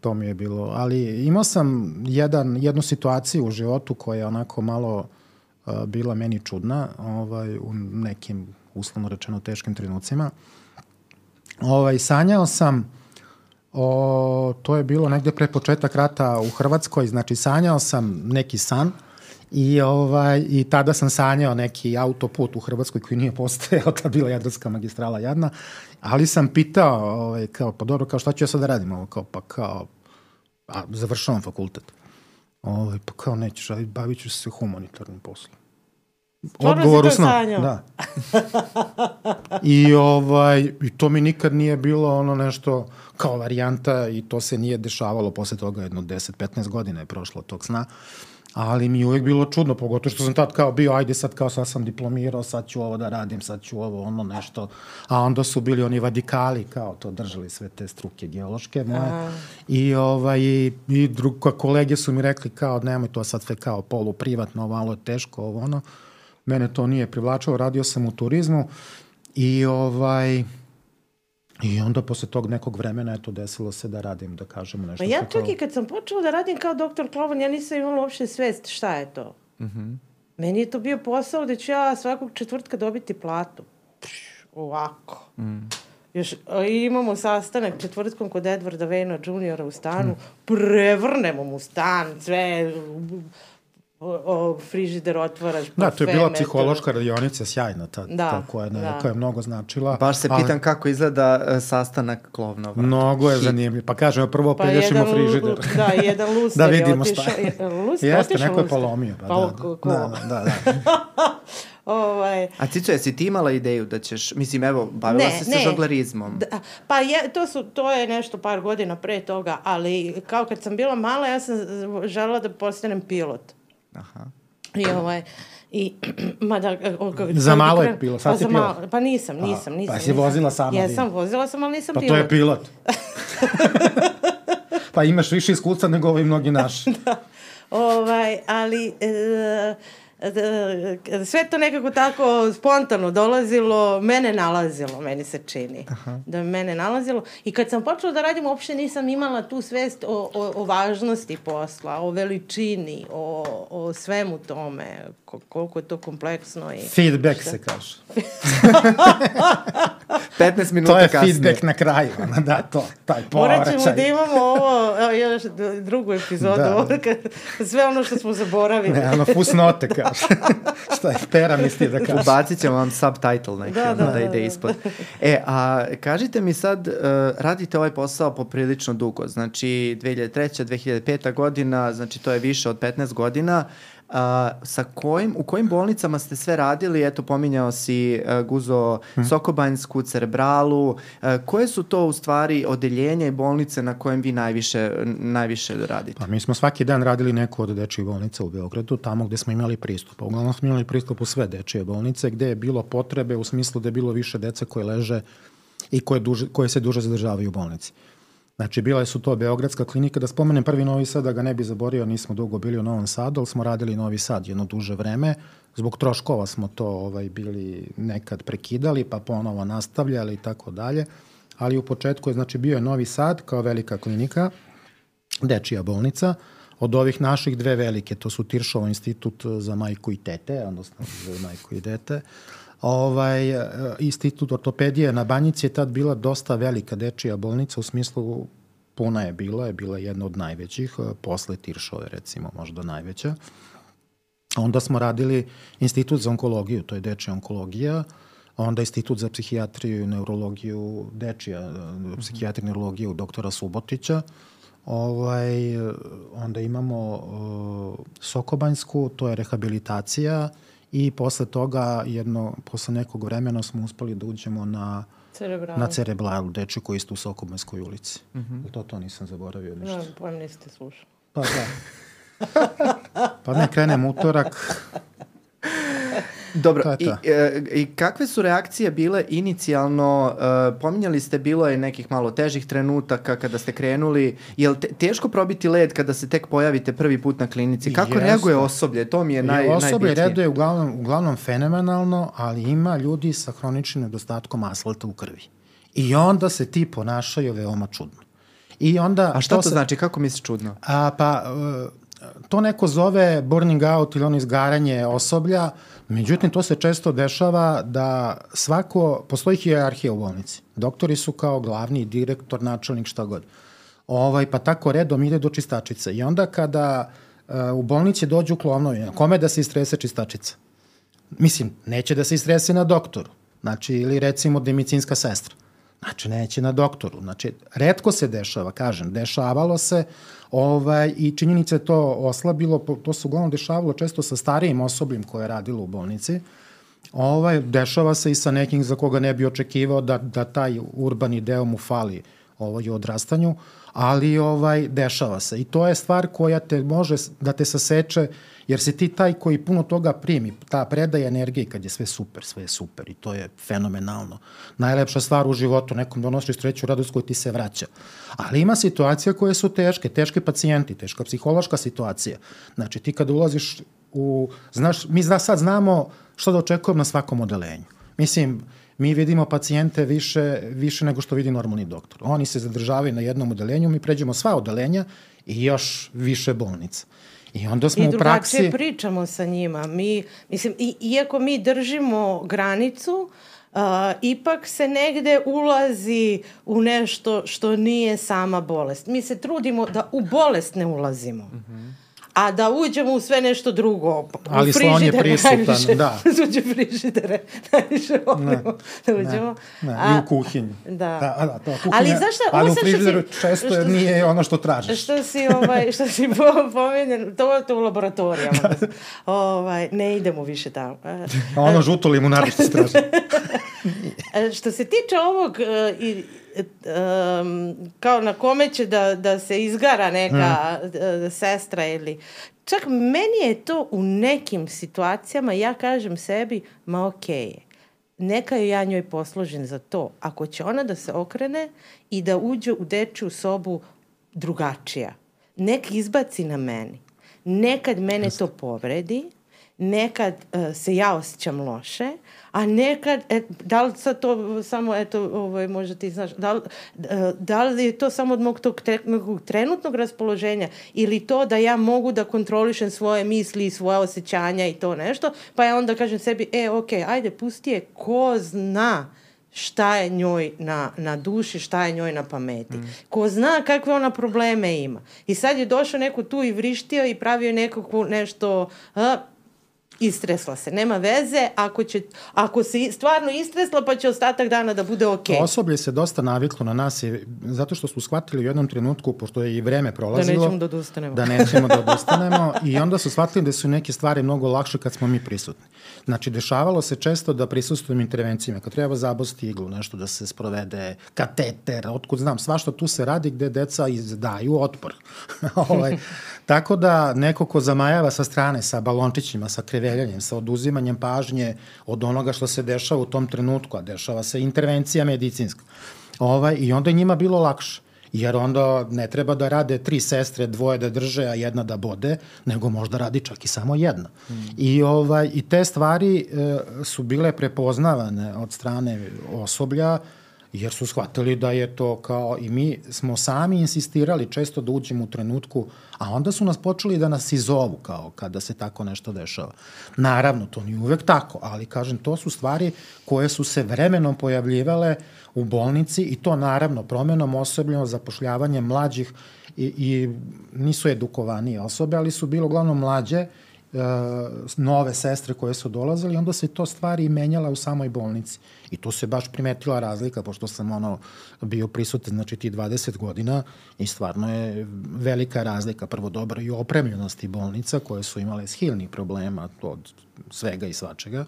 to mi je bilo. Ali imao sam jedan, jednu situaciju u životu koja je onako malo a, bila meni čudna ovaj, u nekim uslovno rečeno teškim trenucima. Ovaj, sanjao sam o, to je bilo negde pre početak rata u Hrvatskoj, znači sanjao sam neki san i, ovaj, i tada sam sanjao neki autoput u Hrvatskoj koji nije postojao, ta bila Jadranska magistrala jadna, ali sam pitao, ovaj, kao, pa dobro, kao šta ću ja sad da radim? Ovo, kao, pa kao, a, završavam fakultet. Ovaj, pa kao nećeš, ali bavit ću se humanitarnim poslom. Odgovor u snu. Da. I, ovaj, I to mi nikad nije bilo ono nešto kao varijanta i to se nije dešavalo posle toga, jedno 10-15 godina je prošlo tog sna. Ali mi je uvijek bilo čudno, pogotovo što sam tad kao bio, ajde sad kao sad sam diplomirao, sad ću ovo da radim, sad ću ovo, ono nešto. A onda su bili oni vadikali, kao to držali sve te struke geološke moje. I, ovaj, i, i druga kolege su mi rekli kao nemoj to sad sve kao polu privatno, malo teško, ovo ono. Mene to nije privlačilo, radio sam u turizmu i ovaj I onda posle tog nekog vremena eto desilo se da radim, da kažemo nešto. Ma ja što čak i kad sam počela da radim kao doktor Klovan, ja nisam imala uopšte svest šta je to. Meni je to bio posao da ću ja svakog četvrtka dobiti platu. Pš, ovako. Još a, imamo sastanak četvrtkom kod Edvarda Vejna juniora u stanu, prevrnemo mu stan, sve, o, o, frižider otvaraš, Da, to je bila parfeme, psihološka radionica sjajna, ta, Da, ta koja, je, ne, da. koja je mnogo značila. Baš se ali pitam kako izgleda e, sastanak klovnova. Mnogo je zanimljivo. Pa kažemo, prvo Pa pelješimo jedan, frižider. da, jedan luster da je vidimo otišao. šta je. je- Luster, Jeste, otišao neko je polomio. Pa, Pa, da, ko- ko? da, da, da, da. Ovaj, A Cico, jesi ti imala ideju da ćeš, mislim, evo, bavila Ne, se ne. žoglarizmom. Da, pa je, to, su, to je nešto par godina pre toga, ali kao kad sam bila mala, ja sam želela da postanem pilot. Aha. I ovaj, i, ma da, o, kako, Za malo je pilot, sad pa si za pilot. malo- Pa nisam, nisam, pa nisam. si nisam. vozila sama Jesam, avion. vozila sam, ali nisam Pa pilot. to je pilot. pa imaš više iskustva nego ovi mnogi naši. Ovaj, ali e, e, sve to nekako tako spontano dolazilo, mene nalazilo, meni se čini. Aha. Da me mene nalazilo. I kad sam počela da radim, uopšte nisam imala tu svest o, o, o važnosti posla, o veličini, o, o svemu tome, ko, koliko je to kompleksno. I... Feedback se kaže. 15 minuta To je kasnije. feedback na kraju. ono, Da, to, taj Morat ćemo povraćaj. da imamo ovo, još drugu epizodu, Da. da. kad, sve ono što smo zaboravili. Ne, ono, fusnote kaže. Šta je pera misli da kaže. Ubacit ćemo vam subtitle neki, Da, da, da, da, ide da. ispod. E, a kažite mi sad, uh, radite ovaj posao poprilično dugo, znači 2003. 2005. godina, znači to je više od 15 godina. A, sa kojim, u kojim bolnicama ste sve radili? Eto, pominjao si uh, Guzo hmm. Sokobanjsku, Cerebralu. Uh, koje su to u stvari odeljenja i bolnice na kojem vi najviše, najviše radite? Pa mi smo svaki dan radili neku od dečjih bolnica u Beogradu, tamo gde smo imali pristup. Uglavnom smo imali pristup u sve dečije bolnice, gde je bilo potrebe u smislu da je bilo više dece koje leže i koje, duže, koje se duže zadržavaju u bolnici. Znači, bile su to Beogradska klinika, da spomenem prvi Novi Sad, da ga ne bi zaborio, nismo dugo bili u Novom Sadu, ali smo radili Novi Sad jedno duže vreme. Zbog troškova smo to ovaj, bili nekad prekidali, pa ponovo nastavljali i tako dalje. Ali u početku je, znači, bio je Novi Sad kao velika klinika, dečija bolnica, od ovih naših dve velike, to su Tiršovo institut za majku i tete, odnosno za majku i dete, Ovaj, e, institut ortopedije na Banjici je tad bila dosta velika dečija bolnica u smislu puna je bila, je bila jedna od najvećih, e, posle Tiršove recimo možda najveća. Onda smo radili institut za onkologiju, to je dečija onkologija, onda institut za psihijatriju i neurologiju, dečija e, psihijatrija i neurologiju doktora Subotića, ovaj, onda imamo uh, Sokobanjsku, to je rehabilitacija, i posle toga, jedno, posle nekog vremena smo uspeli da uđemo na Cerebralu. na Cerebralu, deče koji isto u Sokobanskoj ulici. Mm -hmm. To, to nisam zaboravio ništa. No, pojem niste slušali. Pa da. pa ne, krenem utorak. Dobro, i, e, i kakve su reakcije bile inicijalno, uh, pominjali ste, bilo je nekih malo težih trenutaka kada ste krenuli, je li te, teško probiti led kada se tek pojavite prvi put na klinici? Kako Jeste. reaguje osoblje? To mi je naj, najbitnije. Osoblje reaguje uglavnom, uglavnom fenomenalno, ali ima ljudi sa hroničnim nedostatkom asfalta u krvi. I onda se ti ponašaju veoma čudno. I onda, A šta to, to se, znači? Kako misliš čudno? A, pa, uh, to neko zove burning out ili ono izgaranje osoblja, međutim to se često dešava da svako, postoji hijerarhija u bolnici. Doktori su kao glavni direktor, načelnik, šta god. Ovaj, pa tako redom ide do čistačice. I onda kada uh, u bolnici dođu klovnovi, kome da se istrese čistačica? Mislim, neće da se istrese na doktoru. Znači, ili recimo demicinska sestra. Znači, neće na doktoru. Znači, redko se dešava, kažem, dešavalo se ovaj, i činjenica je to oslabilo, to se uglavnom dešavalo često sa starijim osobljem koje je radilo u bolnici, ovaj, dešava se i sa nekim za koga ne bi očekivao da, da taj urbani deo mu fali ovaj, u odrastanju, ali ovaj dešava se. I to je stvar koja te može da te saseče jer si ti taj koji puno toga primi, ta predaja energije kad je sve super, sve je super i to je fenomenalno. Najlepša stvar u životu, nekom donosiš sreću, radost koju ti se vraća. Ali ima situacija koje su teške, teške pacijenti, teška psihološka situacija. Znači ti kad ulaziš u, znaš, mi zna, sad znamo što da očekujemo na svakom odelenju. Mislim, mi vidimo pacijente više, više nego što vidi normalni doktor. Oni se zadržavaju na jednom odelenju, mi pređemo sva odelenja i još više bolnica. I onda smo I u praksi... I drugačije pričamo sa njima. Mi, mislim, i, iako mi držimo granicu, uh, ipak se negde ulazi u nešto što nije sama bolest. Mi se trudimo da u bolest ne ulazimo. Mm -hmm a da uđemo u sve nešto drugo. Ali u slon je prisutan, najviše, da. Uđe frižidere, najviše volimo da uđemo. Ne, ne, a, i u kuhinju. Da. da, da to, kuhinja, ali zašto, ali u frižideru si, često što, nije ono što tražiš. Što si, ovaj, što si pomenjen, to je to u laboratorijama. da. ovaj, ne idemo više tamo. A ono žuto limunadu što se traži. što se tiče ovog i, um, kao na kome će da, da se izgara neka mm. sestra ili čak meni je to u nekim situacijama ja kažem sebi ma okej okay, neka je ja njoj poslužen za to. Ako će ona da se okrene i da uđe u dečju sobu drugačija. Nek izbaci na meni. Nekad mene to povredi nekad uh, se ja osjećam loše a nekad, e, da li sad to samo, eto, ovaj, možda ti znaš, da li, e, da li je to samo od mog tog trenutnog raspoloženja ili to da ja mogu da kontrolišem svoje misli i svoje osjećanja i to nešto, pa ja onda kažem sebi, e, ok, ajde, pusti je, ko zna šta je njoj na, na duši, šta je njoj na pameti. Mm. Ko zna kakve ona probleme ima. I sad je došao neko tu i vrištio i pravio nekako nešto, a, istresla se. Nema veze ako, će, ako se stvarno istresla pa će ostatak dana da bude okej. To osoblje se dosta naviklo na nas i, zato što su shvatili u jednom trenutku, pošto je i vreme prolazilo, nećemo da odustanemo. Da nećemo da odustanemo i onda su shvatili da su neke stvari mnogo lakše kad smo mi prisutni. Znači, dešavalo se često da prisustujem intervencijama, kad treba zabosti iglu, nešto da se sprovede, kateter, otkud znam, svašta tu se radi gde deca izdaju otpor. ovaj, tako da neko ko zamajava sa strane, sa balončićima, sa kreveljanjem, sa oduzimanjem pažnje od onoga što se dešava u tom trenutku, a dešava se intervencija medicinska. Ovaj, I onda je njima bilo lakše jer onda ne treba da rade tri sestre, dvoje da drže, a jedna da bode, nego možda radi čak i samo jedna. Mm. I, ovaj, I te stvari e, su bile prepoznavane od strane osoblja, jer su shvatili da je to kao i mi smo sami insistirali često da uđemo u trenutku, a onda su nas počeli da nas izovu kao kada se tako nešto dešava. Naravno, to nije uvek tako, ali kažem, to su stvari koje su se vremenom pojavljivale u bolnici i to naravno promenom osobljenog zapošljavanjem mlađih i, i nisu edukovanije osobe, ali su bilo uglavnom mlađe, e, nove sestre koje su dolazili, onda se to stvari menjala u samoj bolnici. I tu se baš primetila razlika, pošto sam ono bio prisutan, znači ti 20 godina i stvarno je velika razlika, prvo dobro i opremljenosti bolnica koje su imale shilnih problema od svega i svačega,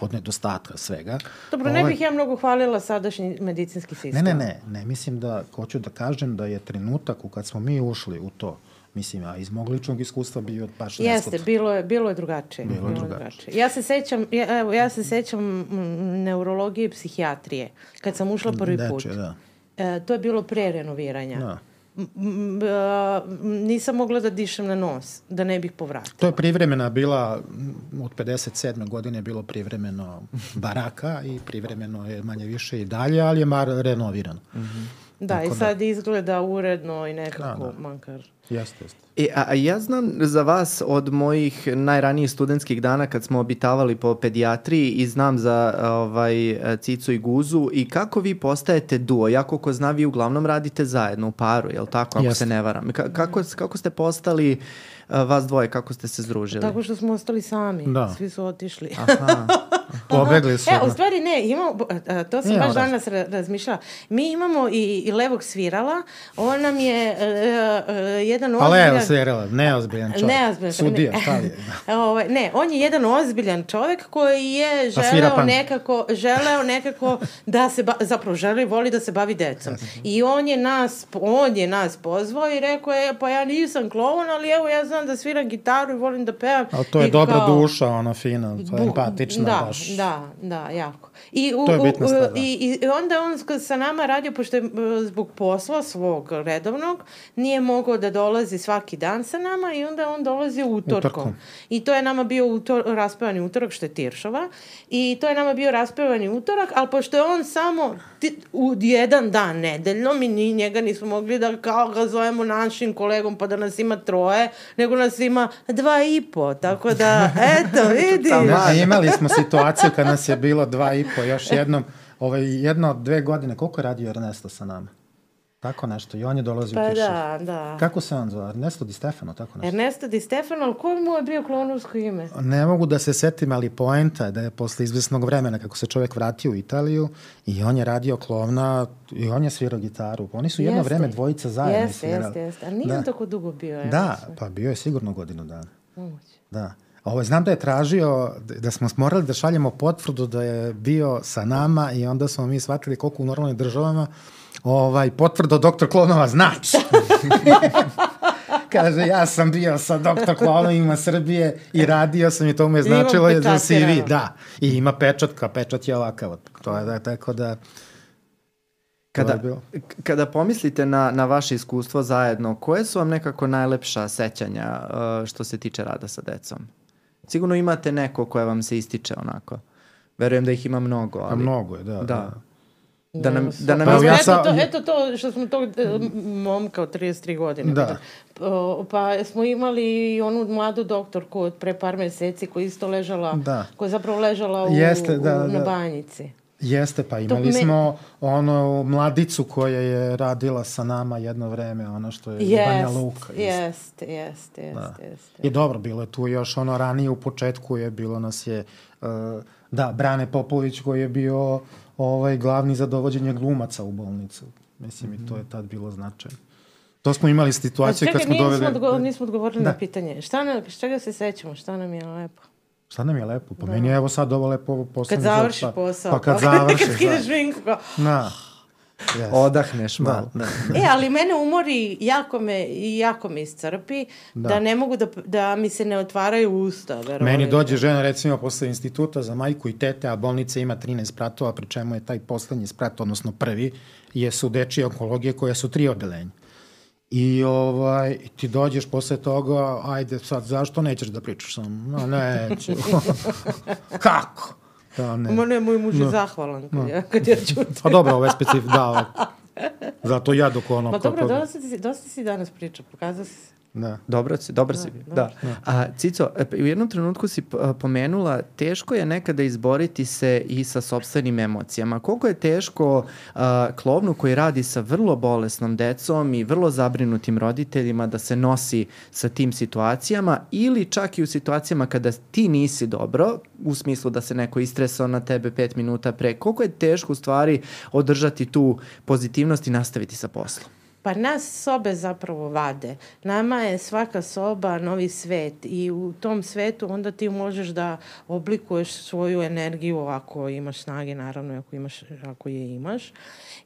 od nedostatka svega. Dobro, ne bih ja mnogo hvalila sadašnji medicinski sistem. Ne, ne, ne, ne mislim da, hoću da kažem da je trenutak u kad smo mi ušli u to, mislim, a iz mog ličnog iskustva bio baš Jeste, neskot. bilo je, bilo je drugačije. Bilo je drugačije. Ja se sećam, ja, evo, ja se sećam mm, neurologije i psihijatrije. Kad sam ušla prvi put. Deče, da. E, to je bilo pre renoviranja. Da. M- m- a, nisam mogla da dišem na nos, da ne bih povratila. To je privremena bila, od 57. godine je bilo privremeno baraka i privremeno je manje više i dalje, ali je mar renovirano. Mm -hmm. Da, Tako i da. sad izgleda uredno i nekako, Da, da. makar... Jeste, jeste. E, a, a ja znam za vas od mojih najranijih studentskih dana kad smo obitavali po pedijatriji i znam za ovaj, Cicu i Guzu i kako vi postajete duo. Ja koliko znam vi uglavnom radite zajedno u paru, je li tako, ako Jeste. se ne varam. Ka, kako, kako ste postali a, vas dvoje, kako ste se združili? Tako što smo ostali sami. Da. Svi su otišli. Aha. Pobegli su. E, u da. stvari ne, imamo, a, to sam Imamo baš da. danas ra razmišljala. Mi imamo i, i levog svirala, on nam je uh, uh, jedan Pa ozbiljan... Sjerela, neozbiljan čovjek. Neozbiljan čovjek, Sudija, ne. šta je? Ovaj, ne, on je jedan ozbiljan čovjek koji je Pa želeo punk. nekako, želeo nekako da se, ba, zapravo želi, voli da se bavi decom. I on je nas, on je nas pozvao i rekao je, pa ja nisam kloun, ali evo ja znam da sviram gitaru i volim da pevam. Ali to je I dobra kao- duša, ona fina, to je empatična da, baš. Da, da, jako. I, u, To je bitna stvar, da. i, I onda on sa nama radio, pošto je e, zbog posla svog redovnog, nije mogao da dolazi svaki dan sa nama i onda on dolazi utorkom. Utorkom. I to je nama bio utor, raspevani utorak, što je Tiršova. I to je nama bio raspevani utorak, ali pošto je on samo ti, u jedan dan nedeljno, mi ni njega nismo mogli da kao ga zovemo našim kolegom pa da nas ima troje, nego nas ima dva i po. Tako da, eto, vidiš. Ne, a imali smo situaciju kad nas je bilo dva i po, još jednom, ovaj, jedno od dve godine, koliko je radio Ernesto sa nama? Tako nešto, i on je dolazio Pa u Tiršov. da, da. Kako se on zove? Ernesto Di Stefano, tako nešto? Ernesto Di Stefano, ali koji mu je bio klonovsko ime? Ne mogu da se setim, ali poenta je da je posle izvesnog vremena kako se čovjek vratio u Italiju i on je radio klovna i on je svirao gitaru. Oni su jedno Jeste. vreme dvojica zajedno Jeste, svirali. jeste, jeste. A nije Da. tako dugo bio, ja Da, mislim. pa bio je sigurno godinu dana. Moguće. Da. Ovo, znam da je tražio, da smo morali da šaljemo potvrdu da je bio sa nama i onda smo mi shvatili koliko u normalnim državama ovaj, potvrda doktor Klonova znači. Kaže, ja sam bio sa doktor Klonovima Srbije i radio sam i to mu je značilo je za. CV. Da, i ima pečatka, pečat je ovakav. To je da, tako da... Kada, kada pomislite na, na vaše iskustvo zajedno, koje su vam nekako najlepša sećanja uh, što se tiče rada sa decom? Sigurno imate neko koje vam se ističe onako. Verujem da ih ima mnogo, A ali... mnogo je, da. Da. da. Da nam, da nam Pa Pa, ja eto, sam- to, eto to što smo tog momka od 33 godine. Da. O, Pa smo imali i onu mladu doktorku od pre par meseci koja isto ležala, Da. koja je zapravo ležala u, Jeste, da, u, na da. banjici. Jeste, pa imali me- smo ono mladicu koja je radila sa nama jedno vreme, ono što je Jest, Banja Luka. Jeste, jeste, jeste, jeste. I dobro, bilo je tu još ono ranije u početku je bilo nas je, uh, da, Brane Popović koji je bio ovaj, glavni za dovođenje glumaca u bolnicu. Mislim, i to je tad bilo značajno. To smo imali situaciju kad smo doveli... odgo nismo odgovorili Da. na pitanje. Šta nam, čega se sećamo? Šta nam je lepo? Šta nam je lepo? Pa meni je evo sad ovo lepo poslednji Kad završi život, pa- posao. Pa kad završi, kad skideš šminku. kao, da. Na. Yes. Odahneš Da, malo. da. E, ali mene umori, jako me, i jako me iscrpi, da. Da. da ne mogu da, da mi se ne otvaraju usta. Verovatno. Meni dođe žena recimo posle instituta za majku i tete, a bolnica ima 13 spratova, pri čemu je taj poslednji sprat, odnosno prvi, je su dečije onkologije koja su tri odelenja. I ovaj, ti dođeš posle toga, ajde sad, zašto nećeš da pričaš sa mnom? No, neću. Kako? Da, ne. Ma ne, moj muž je zahvalan kad, ja, kad ja čutim. Pa dobro, ovo je specif, da, ovo. Zato ja dok ono... Ma dobro, dosta si, dosta si danas pričao, pokazao si se. Da. Dobro si, dobar si. Da, Da. A, Cico, e, u jednom trenutku si a, pomenula, teško je nekada izboriti se i sa sobstvenim emocijama. Koliko je teško a, klovnu koji radi sa vrlo bolesnom decom i vrlo zabrinutim roditeljima da se nosi sa tim situacijama ili čak i u situacijama kada ti nisi dobro, u smislu da se neko istresao na tebe pet minuta pre, koliko je teško u stvari održati tu pozitivnost i nastaviti sa poslom? Pa nas sobe zapravo vade. Nama je svaka soba novi svet i u tom svetu onda ti možeš da oblikuješ svoju energiju ako imaš snage, naravno ako, imaš, ako je imaš.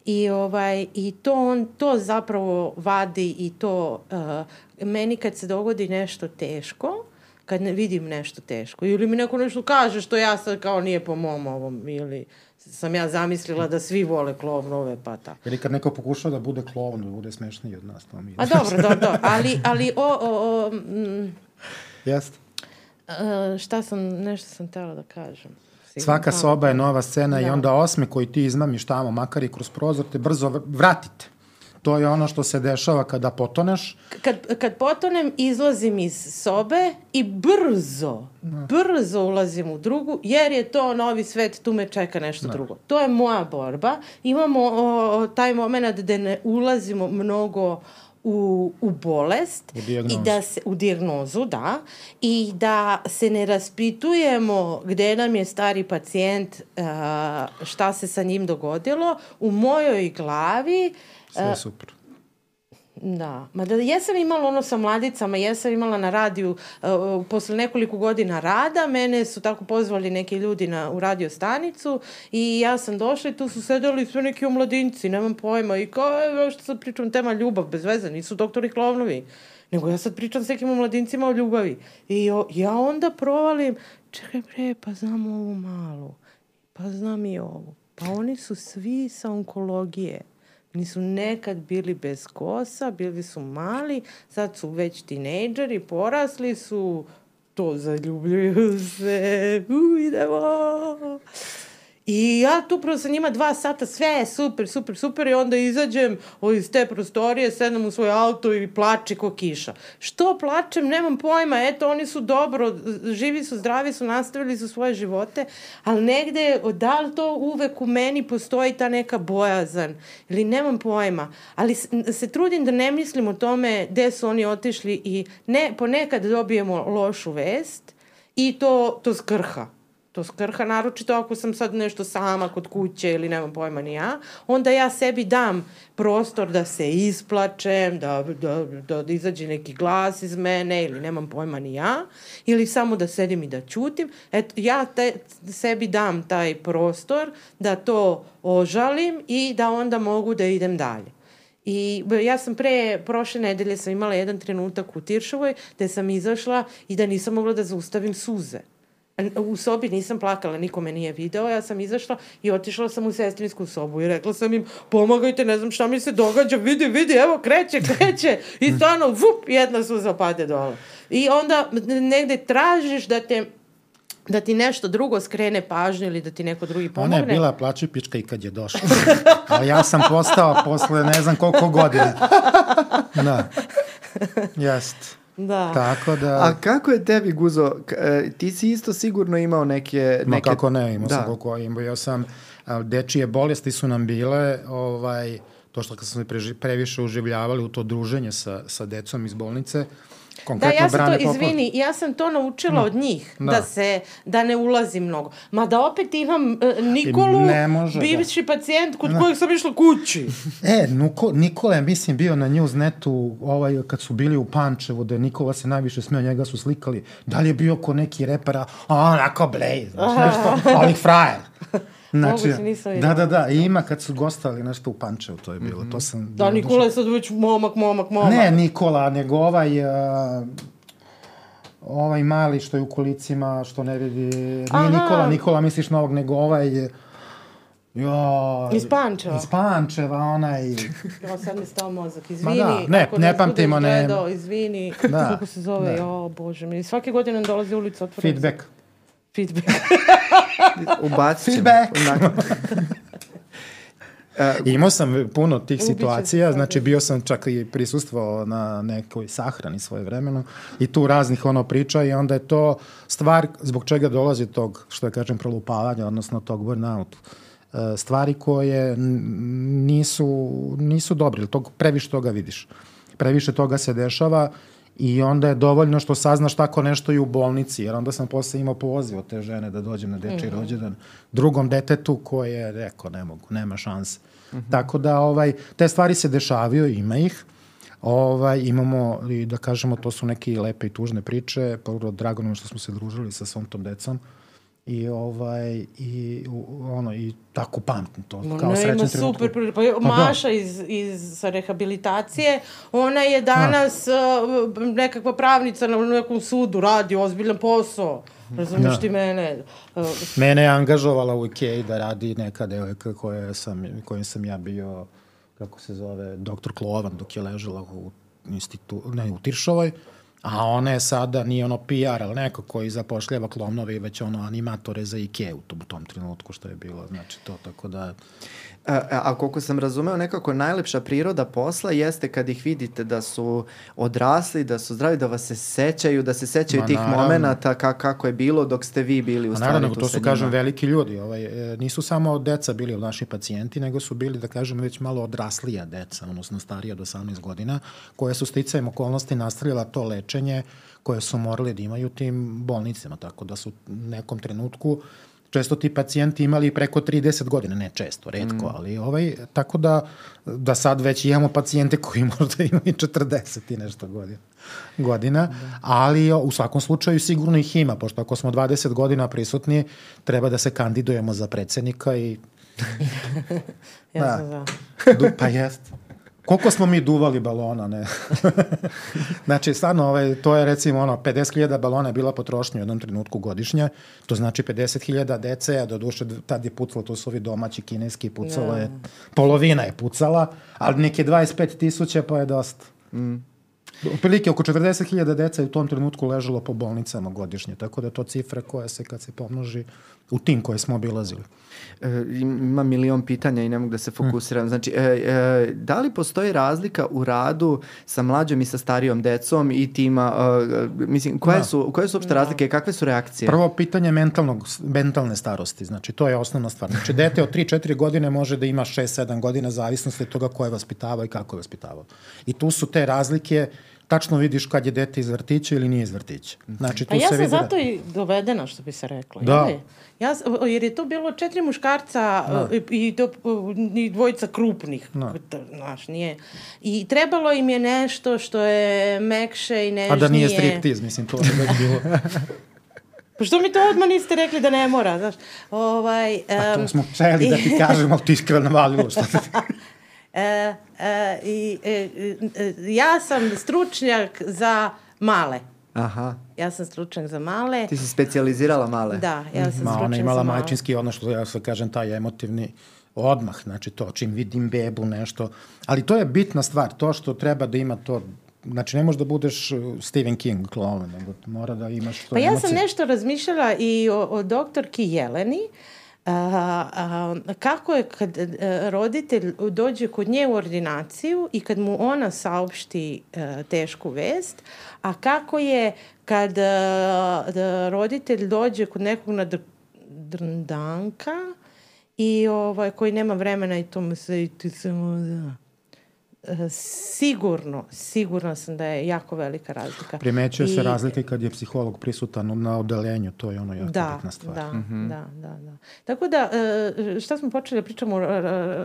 I, ovaj, i to, on, to zapravo vadi i to uh, meni kad se dogodi nešto teško, kad ne vidim nešto teško ili mi neko nešto kaže što ja sad kao nije po mom ovom ili sam ja zamislila da svi vole klovnove pa tako. Ili kad neko pokušao da bude klovn, da bude smešniji od nas, to mi je. A dobro, dobro, dobro. Ali, ali o, o, o, mm, Jeste. e, šta sam, nešto sam tela da kažem. Sigurno. Svaka soba je nova scena da. i Da. onda osme koji ti izmamiš tamo, makar i kroz prozor, te brzo vr- vratite. To je ono što se dešava kada potoneš. Kad, kad potonem, izlazim iz sobe i brzo, brzo ulazim u drugu, jer je to novi svet, tu me čeka nešto drugo. To je moja borba. Imamo o, taj moment gde ne ulazimo mnogo u, u bolest U dijagnozu. i da se u dijagnozu, da, i da se ne raspitujemo gde nam je stari pacijent, a, šta se sa njim dogodilo. U mojoj glavi Sve je super. Da, ma da jesam imala ono sa mladicama, jesam imala na radiju uh, posle nekoliko godina rada, mene su tako pozvali neki ljudi na, u radio stanicu i ja sam došla i tu su sedeli sve neki omladinci, nemam pojma i kao, evo što sad pričam tema ljubav, bez veze, nisu doktori Klovnovi, nego ja sad pričam s nekim omladincima o ljubavi. I o, ja onda provalim, čekaj bre, pa znam ovu malu, pa znam i ovu. Pa oni su svi sa onkologije. Nisu nekad bili bez kosa, bili su mali, sad su već tinejdžeri, porasli su, to zaljubljuju se, u, idemo. I ja tu prvo sa njima dva sata, sve je super, super, super i onda izađem iz te prostorije, sedam u svoj auto i plače ko kiša. Što plačem, nemam pojma, eto oni su dobro, živi su, zdravi su, nastavili su svoje živote, ali negde, da li to uvek u meni postoji ta neka bojazan ili nemam pojma, ali se trudim da ne mislim o tome gde su oni otišli i ne, ponekad dobijemo lošu vest i to, to skrha. To skrha, naročito ako sam sad nešto sama kod kuće ili nemam pojma ni ja, onda ja sebi dam prostor da se isplačem, da, da, da, da izađe neki glas iz mene ili nemam pojma ni ja, ili samo da sedim i da ćutim. Eto, ja te, sebi dam taj prostor da to ožalim i da onda mogu da idem dalje. I ja sam pre, prošle nedelje sam imala jedan trenutak u Tiršovoj gde sam izašla i da nisam mogla da zaustavim suze. U sobi nisam plakala, niko me nije video, ja sam izašla i otišla sam u sestrinsku sobu i rekla sam im, pomagajte, ne znam šta mi se događa, vidi, vidi, evo, kreće, kreće. I stvarno, vup, jedna suza pade dole. I onda negde tražiš da te da ti nešto drugo skrene pažnju ili da ti neko drugi pomogne. Ona je bila plaći pička i kad je došla. A ja sam postao posle ne znam koliko godina. Da. Jest. Da. Tako da... A kako je tebi, Guzo, e, ti si isto sigurno imao neke... Ma neke... kako ne, imao Da. sam koliko imao sam, dečije bolesti su nam bile, ovaj, to što kad smo se previše uživljavali u to druženje sa, sa decom iz bolnice, Da, konkretno ja sam to, izvini, ja sam to naučila od njih, da. Da. se, da ne ulazi mnogo. Ma da opet imam uh, Nikolu, da. bivši pacijent kod kojeg sam išla kući. E, Nuko, Nikola je, mislim, bio na Newsnetu ovaj, kad su bili u Pančevu, da je Nikola se najviše smeo, njega su slikali. Da li je bio ko neki repera? A, onako blej, znaš, nešto, ali frajer. Znači, Moguće, nisam da, videla. da, da, i ima kad su gostali nešto u Pančevu, to je bilo. To sam, Da, Nikola je sad već momak, momak, momak. Ne Nikola, nego ovaj... Uh, ovaj mali što je u kolicima, što ne vidi... Nije Aha. Nikola, Nikola misliš na ovog, nego ovaj... Jo, Iz Pančeva. Iz Pančeva, onaj... Ja sad mi stao mozak, izvini. da, ne, ako ne pamtimo, ne- Gledao, izvini, Da, kako se zove, da. jo, bože mi. Svake godine nam dolazi ulica otvorena. Feedback. Feedback. Ubacit ćemo. Feedback. Onako. Imao sam puno tih Ubiće se situacija, znači bio sam čak i prisustvovao na nekoj sahrani svoje vremeno i tu raznih ono priča i onda je to stvar zbog čega dolazi tog, što ja kažem, prolupavanja, odnosno tog burnout. E, Stvari koje nisu, nisu dobre, ili tog, previše toga vidiš. Previše toga se dešava i onda je dovoljno što saznaš tako nešto i u bolnici, jer onda sam posle imao poziv od te žene da dođem na dečji mm -hmm. rođendan drugom detetu koje je rekao ne mogu, nema šanse. Mm -hmm. Tako da ovaj, te stvari se dešavaju, ima ih. Ovaj, imamo, da kažemo, to su neke lepe i tužne priče. Prvo, drago nam što smo se družili sa svom tom decom. I ovaj i ono i tako pamtim to Ma kao srećan trenutak. super, pa, pa Maša iz, iz sa rehabilitacije, ona je danas uh, nekakva pravnica na nekom sudu, radi ozbiljan posao. Razumiješ Da. ti mene? Uh, Mene je angažovala u Ikei da radi neka devojka koja sam, kojim sam ja bio, kako se zove, doktor Klovan dok je ležela u institu, ne, u Tiršovoj. A ona je sada, nije ono PR, ali neko koji zapošljava klovnove i već ono animatore za Ikea u tom, tom trenutku što je bilo. Znači to, tako da... A, a a koliko sam razumeo, nekako najlepša priroda posla jeste kad ih vidite da su odrasli, da su zdravi, da vas se sećaju, da se sećaju Ma, tih naravno. momenata ka, kako je bilo dok ste vi bili u stvari naravno, to su, kažem, veliki ljudi. Ovaj, e, nisu samo deca bili naši pacijenti, nego su bili, da kažem, već malo odraslija deca, odnosno starija od 18 godina, koje su sticajem okolnosti nastavila to lečenje koje su morali da imaju tim bolnicama, tako da su u nekom trenutku često ti pacijenti imali preko 30 godina, ne često, redko, mm. ali ovaj, tako da, da sad već imamo pacijente koji možda imaju 40 i nešto godina, godina da. ali u svakom slučaju sigurno ih ima, pošto ako smo 20 godina prisutni, treba da se kandidujemo za predsednika i ja Da. sam za. Du, pa jest. Koliko smo mi duvali balona, ne? znači, stvarno, ovaj, to je recimo ono, 50.000 balona je bila potrošnja u jednom trenutku godišnje, to znači 50.000 dece, a do duše tad je pucalo, to su ovi domaći kineski, pucalo je, polovina je pucala, ali neke 25 tisuća pa je dosta. Mm. Otprilike oko 40.000 deca je u tom trenutku ležalo po bolnicama godišnje, tako da to cifra koja se kad se pomnoži u tim koje smo obilazili. E, ima milion pitanja i ne mogu da se fokusiram. Znači, e, e, da li postoji razlika u radu sa mlađom i sa starijom decom i tima, e, mislim, koje, Da. su, koje su uopšte razlike, kakve su reakcije? Prvo pitanje mentalnog, mentalne starosti, znači to je osnovna stvar. Znači dete od 3-4 godine može da ima 6-7 godina zavisnosti od toga ko je vaspitavao i kako je vaspitavao. I tu su te razlike, tačno vidiš kad je dete iz vrtića ili nije iz vrtića. Znači tu Pa ja se sam vidi da- zato i dovedena, što bi se reklo. Da. je li? Ja, jer je to bilo četiri muškarca da. i, i, to, o, i dvojica krupnih. Da. To, Znaš, nije. I trebalo im je nešto što je mekše i nežnije. A da nije striptiz, mislim, to je već bilo. Pa što mi to odmah niste rekli da ne mora, znaš? Ovaj, Pa to smo hteli da ti kažemo, ali ti iskreno navalilo što ti... E, e, i, e, e, ja sam stručnjak za male. Aha, Ja sam stručnjak za male. ti si specijalizirala male. Da, ja sam Ma stručnjak ona za imala male. majčinski ono što ja sad kažem, taj emotivni odmah, znači to, čim vidim bebu, nešto. Ali to je bitna stvar, to što treba da ima to, znači ne možeš da budeš uh, Stephen King klovan, nego mora da imaš to Pa ja emocije. sam nešto razmišljala i o, o doktorki Jeleni, A, a, kako je kad a, roditelj dođe kod nje u ordinaciju i kad mu ona saopšti a, tešku vest, a kako je kad a, da roditelj dođe kod nekog na dr drndanka i ovaj, koji nema vremena i to mu se i ti samo da sigurno, sigurno sam da je jako velika razlika. Primećuje I, se razlika kad je psiholog prisutan na odelenju, to je ono jako da, bitna stvar. Da, mm -hmm. da, da, da. Tako da, e, šta smo počeli da pričamo,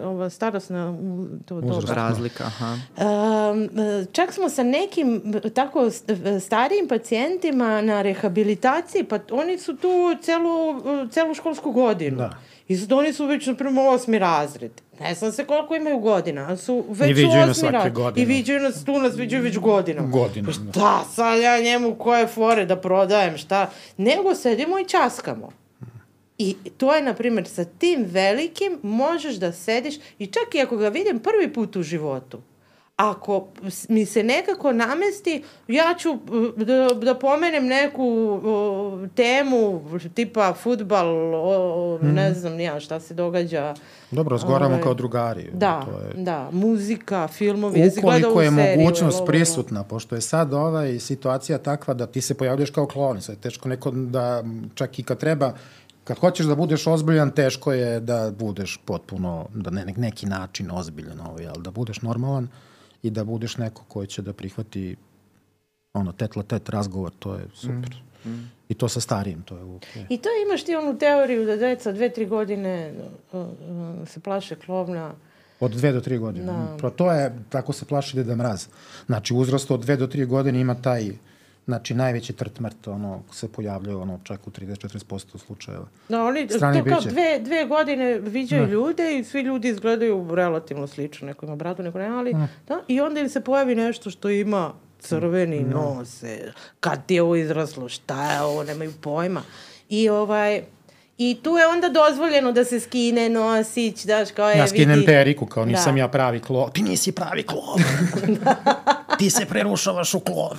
ova starostna to, to, razlika, aha. Čak smo sa nekim tako starijim pacijentima na rehabilitaciji, pa oni su tu celu, celu školsku godinu. Da. I sad oni su već, na primjer, osmi razred. Ne znam se koliko imaju godina, ali su već I viđaju nas svake godine. I viđaju nas, tu nas viđaju već godinom. Godinu. Pa šta, sad ja njemu koje fore da prodajem, šta. Nego sedimo i časkamo. I to je, na primjer, sa tim velikim možeš da sediš i čak i ako ga vidim prvi put u životu, ako mi se nekako namesti, ja ću uh, da, da pomenem neku o, temu tipa futbal, o, mm. ne znam ja šta se događa. Dobro, razgovaramo ovaj, kao drugari. Da, to je... da, muzika, filmovi. Ukoliko je seriju, mogućnost ovo, prisutna, pošto je sad ovaj situacija takva da ti se pojavljaš kao klon, sad je teško neko da, čak i kad treba, kad hoćeš da budeš ozbiljan, teško je da budeš potpuno, da ne, neki način ozbiljan, ovaj, ali da budeš normalan, i da budeš neko koji će da prihvati ono, tetla tet razgovor, to je super. Mm. Mm. I to sa starijim, to je okay. I to imaš ti onu teoriju da deca dve, tri godine uh, uh, se plaše klovna. Od dve do tri godine. Da. Pro to je, tako se plaši Deda Mraz. Znači, uzrast od dve do tri godine ima taj Znači, najveći trt mrt, ono, se pojavljaju, ono, čak u 30-40% slučajeva. Da, oni Strani to kao dve, dve godine viđaju da. ljude i svi ljudi izgledaju relativno slično. Neko ima bradu, neko nema, ali, da. da, i onda im se pojavi nešto što ima crveni no. Da. nose, kad ti je ovo izraslo, šta je ovo, nemaju pojma. I ovaj, I tu je onda dozvoljeno da se skine nosić, daš kao je, Ja skinem vidi... periku, kao nisam da. ja pravi klov. Ti nisi pravi klov. Ti se prerušavaš u klov.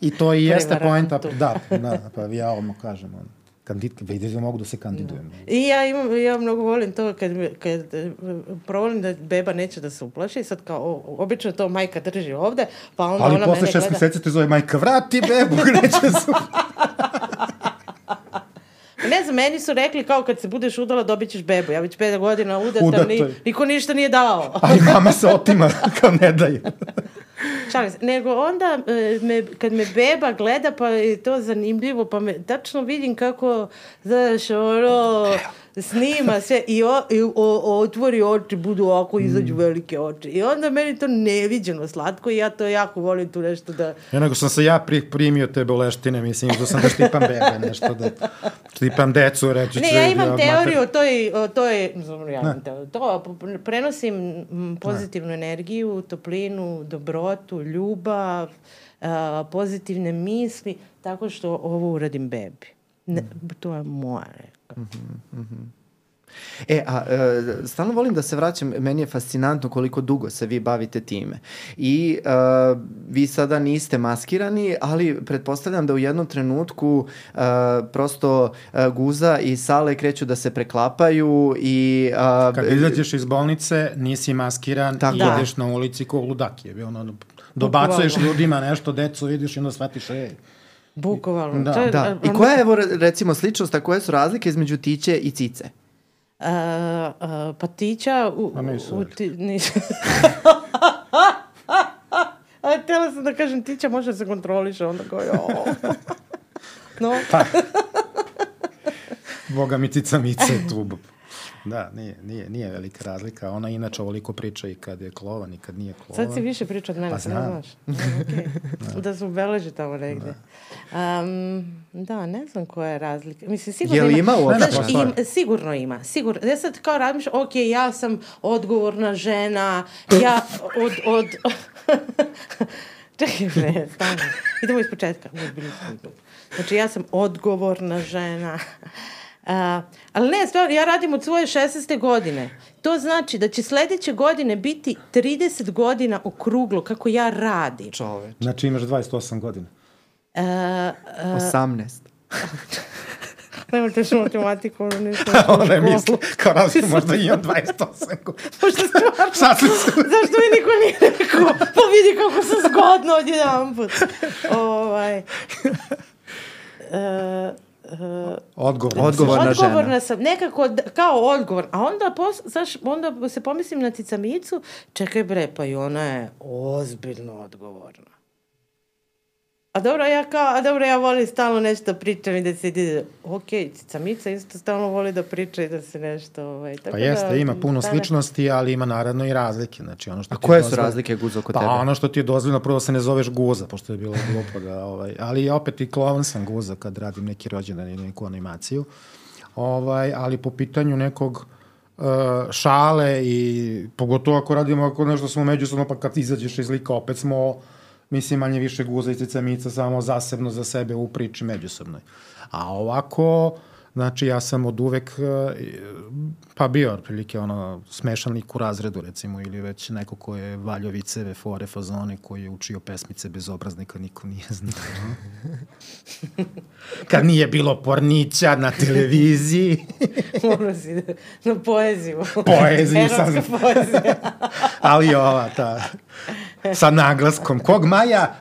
I to i jeste poenta. Da, da, pa ja odmah kažem. On kandid, vidi da mogu da se kandidujem. Da. I ja imam, ja mnogo volim to kad, kad provolim da beba neće da se uplaši, sad kao, obično to majka drži ovde, pa onda Ali ona mene gleda... Ali posle šest meseci te zove majka, vrati bebu, neće se Ne znam, meni su rekli kao kad se budeš udala dobit ćeš bebu. Ja već pet godina udata, ni, niko ništa nije dao. Ali mama se otima, kao ne. Šalim se. Nego onda, e, me, kad me beba gleda, pa je to zanimljivo, pa me tačno vidim kako, znaš, ono, snima sve i, o, i o, otvori oči, budu ovako, izađu mm. velike oči. I onda meni to neviđeno slatko i ja to jako volim tu nešto da... Ja nego sam se ja pri, primio te boleštine, mislim, da sam da štipam bebe, nešto da štipam decu, reći Ne, ja imam teoriju, mater... to je, to je, ja imam teoriju, to prenosim pozitivnu ne. energiju, toplinu, dobrotu, ljubav, a, pozitivne misli, tako što ovo uradim bebi. Ne, mm. To je moje Mm -hmm, mm -hmm. E, a e, stalno volim da se vraćam, meni je fascinantno koliko dugo se vi bavite time. I e, vi sada niste maskirani, ali pretpostavljam da u jednom trenutku e, prosto e, Guza i Sale kreću da se preklapaju i... E, Kad izađeš iz bolnice, nisi maskiran tako i ideš na ulici ko ludak je. Ono, dobacuješ ljudima nešto, decu vidiš i onda shvatiš, ej, Bukvalno. Da, je, da. I koja je, evo, recimo, sličnost, a koje su razlike između tiće i cice? Uh, uh, pa tića... U, a nisu. U, ti, nisu. a htjela sam da kažem, tića može da se kontroliše, onda kao, jo. no. Pa. Boga mi cica mice tu Da, nije, nije, nije velika razlika. Ona inače ovoliko priča i kad je klovan i kad nije klovan. Sad si više priča od mene, pa znam. znaš. okay. da. da su beleži tamo negde. Da. Um, da, ne znam koja je razlika. Mislim, sigurno je li ima, ima uopšte? Znaš, im, sigurno ima. Sigurno. Ja sad kao razmišljam, ok, ja sam odgovorna žena, ja od... od Čekaj, bre, stano. Idemo iz početka. Znači, ja sam odgovorna žena. Uh, ali ne, stvar, ja radim od svoje 16. godine. To znači da će sledeće godine biti 30 godina okruglo kako ja radim. Čoveč. Znači imaš 28 godina. Uh, uh, 18. Nemojte još matematiku, ono nisam Ona je misli, kao razliku, možda imam 28 godina. Možda stvarno. Zašto mi niko nije rekao? Pa vidi kako sam zgodno od jedan put. Ovaj, e, Odgovor. Odgovorna žena. odgovorna sam, nekako d- kao odgovor. A onda, pos, znaš, onda se pomislim na cicamicu, čekaj bre, pa i ona je ozbiljno odgovorna. A dobro, ja kao, a dobro, ja volim stalno nešto pričam i da se ide, ok, cicamica isto stalno voli da priča i da se nešto, ovaj, tako Pa jeste, da, ima puno da, sličnosti, ali ima naravno i razlike. Znači, ono što A ti je koje su dozvoljeno- razlike Guzo kod Pa tebe? ono što ti je dozvoljeno, prvo da se ne zoveš Guza, pošto je bilo glupo da, ovaj, ali ja opet i klovan sam Guza kad radim neki rođendan ili neku animaciju. Ovaj, ali po pitanju nekog uh, šale i pogotovo ako radimo ako nešto smo međusobno, pa kad izađeš iz lika, opet smo mislim manje više guza i cicamica samo zasebno za sebe u priči međusobnoj. A ovako, znači ja sam od uvek, e, pa bio otprilike ono smešan lik u razredu recimo ili već neko ko je valjao viceve, fore, fazone, koji je učio pesmice bezobraznika, niko nije znao. Kad nije bilo pornića na televiziji, Mora si da, na poeziju. Poeziju sam- Erotska poezija. ali ova ta sa naglaskom kog maja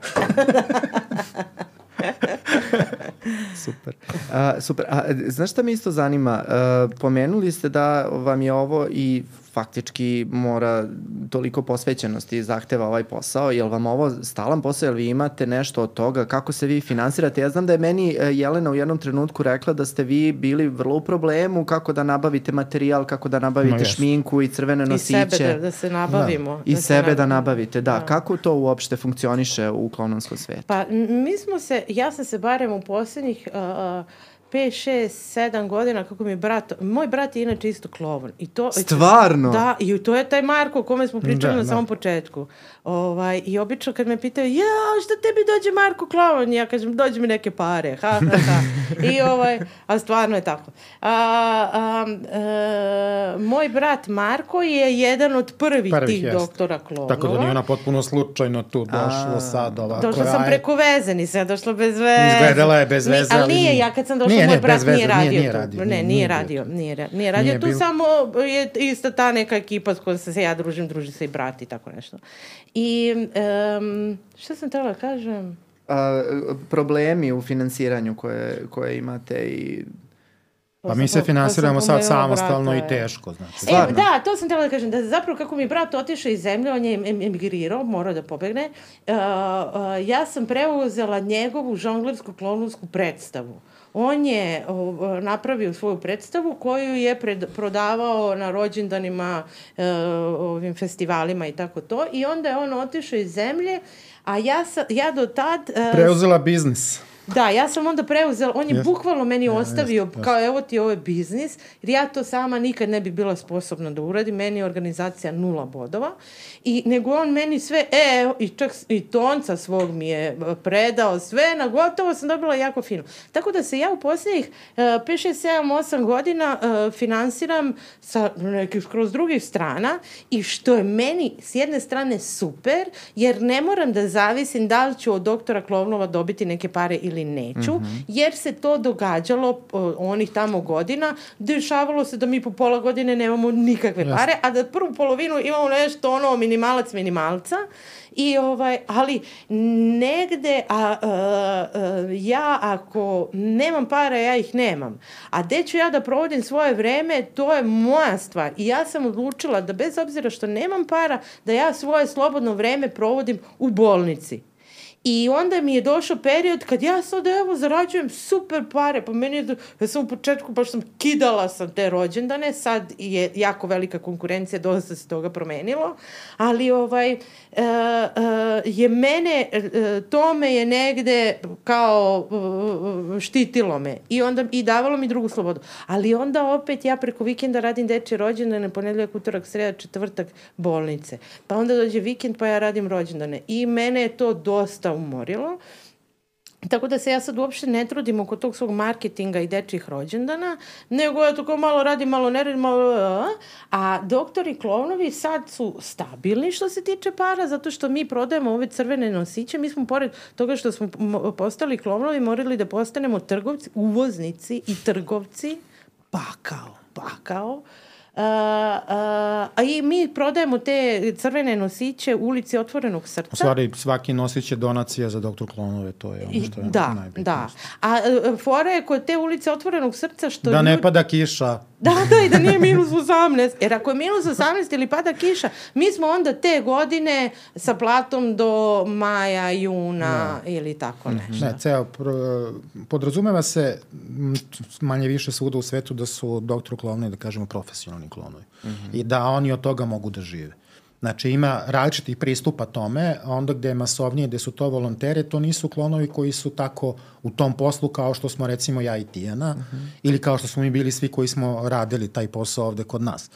Super. A, super. A, znaš šta me isto zanima? A, pomenuli ste da vam je ovo i faktički mora toliko posvećenosti zahteva ovaj posao. Je li vam ovo stalan posao? Je li vi imate nešto od toga? Kako se vi finansirate? Ja znam da je meni e, Jelena u jednom trenutku rekla da ste vi bili vrlo u problemu kako da nabavite materijal, kako da nabavite jesmo. šminku i crvene I nosiće. sebe da, da se nabavimo. I da se sebe da nabavimo. nabavite, da. Da. Kako to uopšte funkcioniše u klononskom svetu? Pa mi smo se, ja sam se barem u poslednjih uh, 5, 6, 7 godina, kako mi je brat, moj brat je inače isto klovan. I to, Stvarno? Da, i to je taj Marko o kome smo pričali Da, na da. samom početku. Ovaj, I obično kad me pitaju, ja, šta tebi dođe Marko klovan? Ja kažem, dođe mi neke pare, ha, ha, ha. I ovaj, a stvarno je tako. A, a, e, moj brat Marko je jedan od prvih, Prvih, tih jeste. doktora klonova. Tako da nije ona potpuno slučajno tu došla sad ovako. Došla sam aj- preko veze, nisam ja došla bez veze. Izgledala je bez Ni- veze, ali ali nije, ja kad sam došla, Nije, moj ne, brat bez veze, nije radio nije- tu. radio, ne, nije- nije nije radio, nije, ra- nije radio Nije tu, bilo. samo je ista ta neka ekipa s kojom se ja družim, druži se i brat i tako nešto. I um, šta sam trebala da kažem? A, problemi u finansiranju koje, koje imate i Pa mi se finansiramo sad samostalno brata, i teško, znači. E, Stvarno? da, to sam htjela da kažem, da zapravo kako mi je brat otišao iz zemlje, on je em- emigrirao, morao da pobegne, uh, uh, ja sam preuzela njegovu žonglersku klonovsku predstavu. On je napravio svoju predstavu koju je pred, prodavao na rođendanima, uh, ovim festivalima i tako to. I onda je on otišao iz zemlje, a ja, sa, ja do tad... uh, Preuzela biznis. Da, ja sam onda preuzela, on je Jeste. bukvalno meni ostavio, jeste, kao evo ti ovo je biznis, jer ja to sama nikad ne bi bila sposobna da uradim, meni je organizacija nula bodova, i nego on meni sve, e, i čak i tonca svog mi je e, predao, sve na gotovo sam dobila jako fino. Tako da se ja u posljednjih uh, 5, 6, 7, 8 godina uh, finansiram sa nekih skroz drugih strana i što je meni s jedne strane super, jer ne moram da zavisim da li ću od doktora Klovnova dobiti neke pare ili neću, jer se to događalo o, onih tamo godina, dešavalo se da mi po pola godine nemamo nikakve pare, a da prvu polovinu imamo nešto ono minimalac minimalca i ovaj, ali negde a, a, a, ja ako nemam para, ja ih nemam. A gde ću ja da provodim svoje vreme, to je moja stvar. I ja sam odlučila da bez obzira što nemam para, da ja svoje slobodno vreme provodim u bolnici. I onda mi je došao period kad ja sad evo zarađujem super pare, pa meni je, ja sam u početku baš sam kidala sam te rođendane, sad je jako velika konkurencija, dosta se toga promenilo, ali ovaj, e, e, je mene, e, to me je negde kao e, štitilo me i onda i davalo mi drugu slobodu. Ali onda opet ja preko vikenda radim dečje rođendane, ponedeljak, utorak, sreda, četvrtak bolnice. Pa onda dođe vikend pa ja radim rođendane. I mene je to dosta umorilo. Tako da se ja sad uopšte ne trudim oko tog svog marketinga i dečjih rođendana, nego ja tako malo radim, malo ne radim, malo... A, a doktori klovnovi sad su stabilni što se tiče para, zato što mi prodajemo ove crvene nosiće. Mi smo, pored toga što smo postali klovnovi, morali da postanemo trgovci, uvoznici i trgovci pakao, pakao. A i mi prodajemo te crvene nosiće u ulici Otvorenog srca. U stvari, svaki nosić je donacija za doktor Klonove, to je ono što je da, najbitnije. Da, a uh, fora je kod te ulice Otvorenog srca što... Da ne pada kiša. Da, da, i da nije minus 18. Jer ako je minus 18 ili pada kiša, mi smo onda te godine sa platom do maja, juna da. ili tako mhm. nešto. Ne, ceo, podrazumeva se manje više svuda u svetu da su doktor klovni, da kažemo, profesionalni klonovi. Mm -hmm. I da oni od toga mogu da žive. Znači ima različitih pristupa tome, a onda gde je masovnije, gde su to volontere, to nisu klonovi koji su tako u tom poslu kao što smo recimo ja i Tijana, uh mhm. -huh. ili kao što smo mi bili svi koji smo radili taj posao ovde kod nas.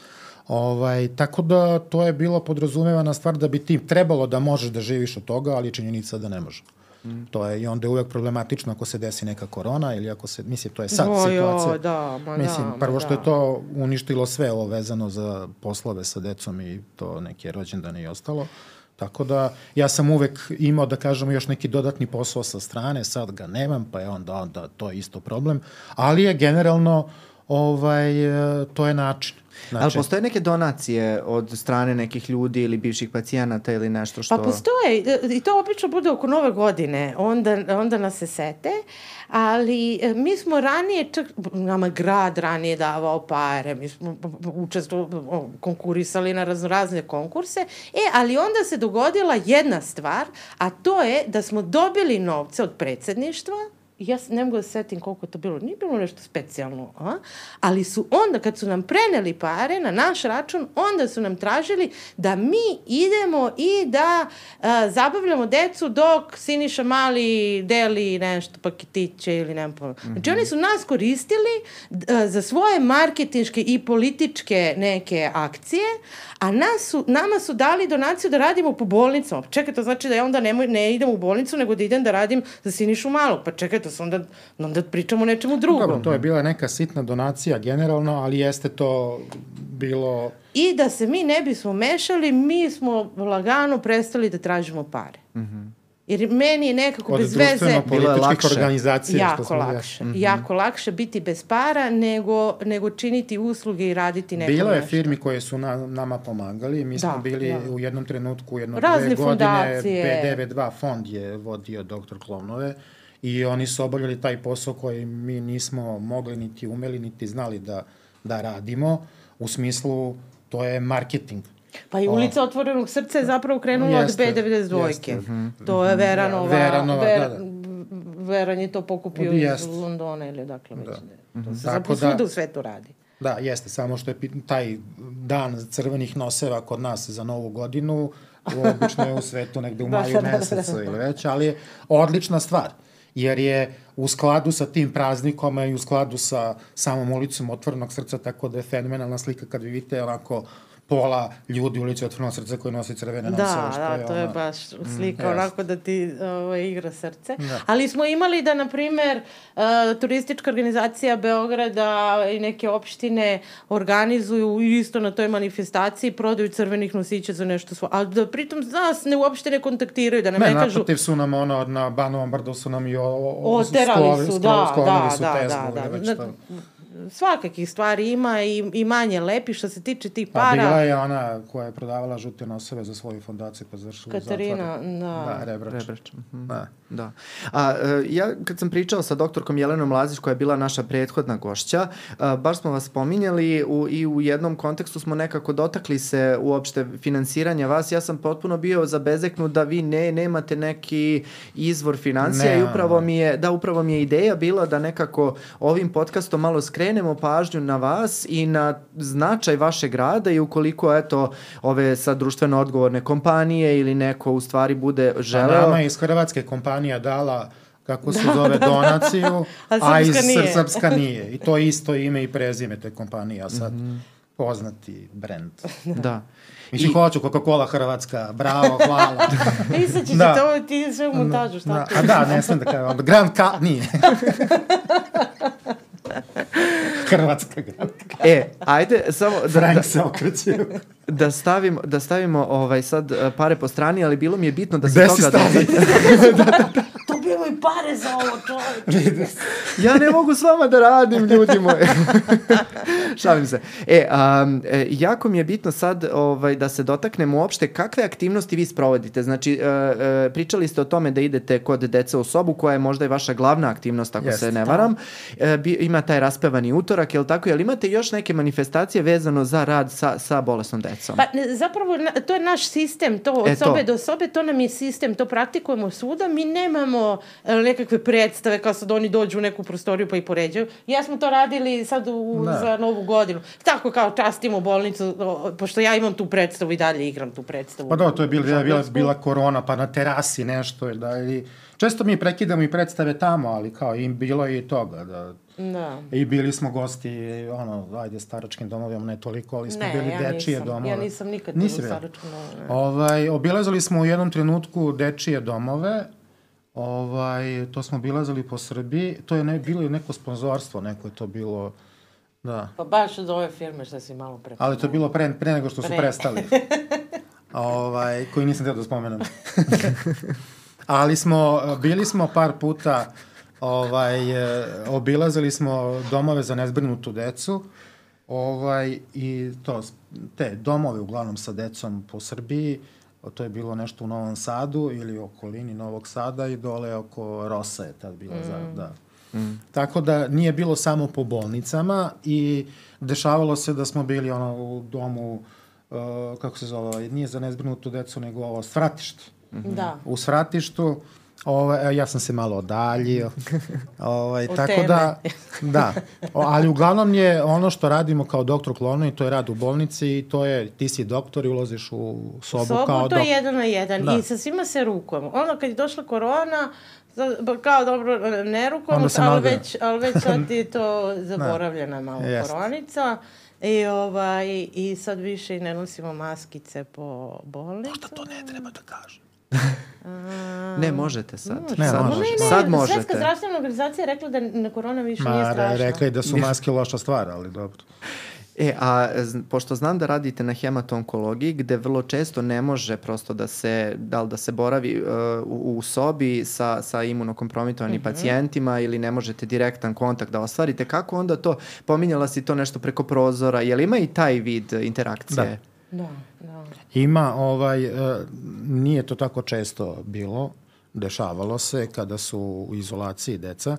Ovaj, tako da to je bilo podrazumevana stvar da bi ti trebalo da možeš da živiš od toga, ali činjenica da ne može. Mm. To je i onda je uvek problematično ako se desi neka korona ili ako se, mislim, to je sad o, situacija. Jo, da, ma mislim, da, prvo ma što da. je to uništilo sve ovo vezano za poslove sa decom i to neke rođendane i ostalo. Tako da ja sam uvek imao, da kažem, još neki dodatni posao sa strane, sad ga nemam, pa je onda, onda to je isto problem. Ali je generalno, ovaj, to je način. Znači... Ali postoje neke donacije od strane nekih ljudi ili bivših pacijenata ili nešto što... Pa postoje, i to obično bude oko nove godine, onda, onda nas se sete, ali e, mi smo ranije, čak, nama grad ranije davao pare, mi smo učestvo, konkurisali na razno razne konkurse, e, ali onda se dogodila jedna stvar, a to je da smo dobili novce od predsedništva, ja ne mogu da setim koliko je to bilo, nije bilo nešto specijalno, a? ali su onda, kad su nam preneli pare na naš račun, onda su nam tražili da mi idemo i da a, zabavljamo decu dok Siniša Mali deli nešto, paketiće ili nema pojma. Mm -hmm. Znači oni su nas koristili a, za svoje marketinške i političke neke akcije, a nas su, nama su dali donaciju da radimo po bolnicama. Čekaj, to znači da ja onda ne, ne idem u bolnicu, nego da idem da radim za Sinišu Malog. Pa čekaj, to se onda, onda pričamo o nečemu drugom. Dobro, to je bila neka sitna donacija generalno, ali jeste to bilo... I da se mi ne bismo mešali, mi smo lagano prestali da tražimo pare. Mhm. Mm Jer meni je nekako Od bez veze... Bilo je lakše. organizacija. Jako što smo lakše. Mm -hmm. Jako lakše biti bez para nego, nego činiti usluge i raditi neko Bilo je nešto. firmi koje su na, nama pomagali. Mi smo Da, bili da. u jednom trenutku, jedno Razne dve godine, fondacije. PDV2 fond je vodio doktor Klovnove i oni su obavljali taj posao koji mi nismo mogli, niti umeli, niti znali da, da radimo. U smislu, to je marketing. Pa i ulica Otvorenog srca je zapravo krenula Jeste, od B92. jeste. Mhm, To je Veranova. Veranova, Ver, da, da. Veran je to pokupio Jeste. iz Londona ili odakle već. Da. Da. To se Tako zapravo da- svuda u svetu radi. Da, jeste, samo što je taj dan crvenih noseva kod nas za novu godinu, obično je u svetu negde u Da, maju da, da, da. mesecu ili već, ali je odlična stvar jer je u skladu sa tim praznikom i u skladu sa samom ulicom Otvorenog srca, tako da je fenomenalna slika kad vi vidite onako pola ljudi u ulici Otvorenog srca koji nose crvene. Da, što da, je to je ono- baš slika Mm, onako da ti ovaj, igra srce. Da. Ali smo imali da, na primer, uh, turistička organizacija Beograda i neke opštine organizuju isto na toj manifestaciji prodaju crvenih nosića za nešto svoje. Ali da pritom nas ne uopšte ne kontaktiraju, da nam ne, Ne, kažu... naprotiv su nam ono, na Banovom brdu su nam i o, o, Oterali sklovi- su, sklo- da, da, su da, da, da. Svakakih stvari ima i, i manje lepi što se tiče tih Pa para. bila je ona koja je prodavala žute noseve za svoju fondaciju, pa završila u Katarina, zatvoru. da. Da, Rebrač. Rebrač. mhm. Da. Da. A, e, ja kad sam pričao sa doktorkom Jelenom Lazić koja je bila naša prethodna gošća, a, baš smo vas spominjali u, i u jednom kontekstu smo nekako dotakli se uopšte finansiranja vas. Ja sam potpuno bio zabezeknut da vi ne nemate neki izvor financija Ne, i upravo ne. mi je da upravo mi je ideja bila da nekako ovim podcastom malo skrenemo pažnju na vas i na značaj vašeg rada i ukoliko eto ove sad društveno odgovorne kompanije ili neko u stvari bude Pa želeo nama je iz Hrvatske kompanija dala kako se zove donaciju, A a, iz srpska nije. srpska nije. I to je isto ime i prezime te kompanije. A sad, poznati brend. Da. Mislim, I... hoću Coca-Cola Hrvatska, bravo, hvala. Pisat će Da. se to, ti sve u montažu, šta Da, ti? a da, ne smem da kažem. Grand Ka... Nije. Hrvatska Grand Ka. E, ajde samo da, da, Frank se okreće. da stavimo, da stavimo ovaj, sad eh, pare po strani, ali bilo mi je bitno da se Gde si toga... stavio? To pare za ovo, čovječe. Ja ne mogu s vama da radim, ljudi moji. Šalim se. E, um, jako mi je bitno sad ovaj, da se dotaknemo uopšte kakve aktivnosti vi sprovodite. Znači, e, pričali ste o tome da idete kod dece u sobu, koja je možda i vaša glavna aktivnost, ako Jeste. se ne varam. E, bi, ima taj raspevani utorak, je li tako? Jel imate još neke manifestacije vezano za rad sa, sa bolesnom decom? Pa ne, zapravo na- to je naš sistem, to od E, to. sobe do sobe, to nam je sistem, to praktikujemo svuda, mi nemamo nekakve predstave kao sad oni dođu u neku prostoriju pa i poređaju. Ja smo to radili sad u, Da. za novu godinu. Tako kao častimo bolnicu, pošto ja imam tu predstavu i dalje igram tu predstavu. Pa da, to je bila, bila, bila, bila korona, pa na terasi nešto. Da, ili, često mi prekidamo i predstave tamo, ali kao im bilo je i toga. Da, Da. I bili smo gosti, ono, ajde, staračkim domovima, ne toliko, ali smo Ne, bili ja dečije nisam. domove. Ja nisam nikad u Nisi staračkom domu, ne. Ovaj, obilazili smo u jednom trenutku dečije domove, ovaj, to smo obilazili po Srbiji, to je ne, bilo neko sponzorstvo, neko je to bilo, da. Pa baš od ove firme što si malo pre. Ali to je bilo pre, pre nego što su Pre. prestali. ovaj, koji nisam teo da spomenem. Ali smo, bili smo par puta, ovaj, obilazili smo domove za nezbrinutu decu, ovaj, i to, te domove uglavnom sa decom po Srbiji, to je bilo nešto u Novom Sadu ili u okolini Novog Sada i dole oko Rosa je tad bila, mm. za, da. Mm. Tako da nije bilo samo po bolnicama i dešavalo se da smo bili ono u domu, uh, kako se zove, ovaj, nije za nezbrinutu decu, nego ovo svratište. Da. U svratištu, ovaj, ja sam se malo odaljio. ovaj, Od tako teme. da, da. O, ali uglavnom je ono što radimo kao doktor klonovi, to je rad u bolnici i to je, ti si doktor i ulaziš u sobu, sobu, kao to je jedan na jedan Da. i sa svima se rukujemo. Onda kad je došla korona, kao dobro, ne rukujemo, ali već, ali već sad je to zaboravljena malo Jeste. koronica. I, ovaj, I sad više i ne nosimo maskice po bolnici. Možda to ne treba da kažem. Ne, možete sad. Može. Ne, sad, može. Ne, ne, sad Svetska možete. zdravstvena organizacija je rekla da na korona više nije Ma, strašna. re, rekla je da su maske loša stvar, ali dobro. E, a pošto znam da radite na hematonkologiji, gde vrlo često ne može prosto da se, da li da se boravi uh, u, u sobi sa, sa imunokompromitovanim pacijentima ili ne možete direktan kontakt da ostvarite, kako onda to, pominjala si to nešto preko prozora, je li ima i taj vid interakcije? Da, da. Ima, ovaj, e, nije to tako često bilo, dešavalo se kada su u izolaciji deca.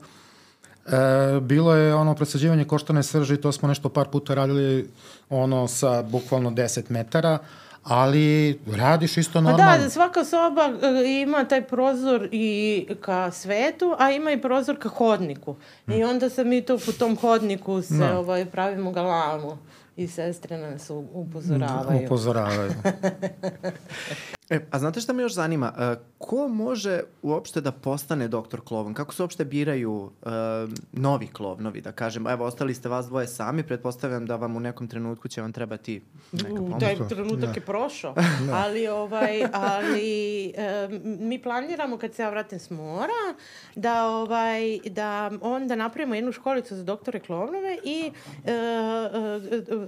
E, bilo je ono presađivanje koštane srži, to smo nešto par puta radili ono sa bukvalno 10 metara, ali radiš isto Pa normalno. da, svaka soba e, ima taj prozor i ka svetu, a ima i prozor ka hodniku. I onda se mi tu po tom hodniku se Da. ovaj, pravimo galamu i sestre nas u- upozoravaju. Upozoravaju. E, a znate šta me još zanima? E, ko može uopšte da postane doktor Klovn? Kako se uopšte biraju e, novi klovnovi, da kažem? Evo, ostali ste vas dvoje sami, pretpostavljam da vam u nekom trenutku će vam trebati neka U, pomoć. taj trenutak je prošao, ali, ovaj, ali e, mi planiramo kad se ja vratim s mora da, ovaj, da onda napravimo jednu školicu za doktore klovnove i e, e,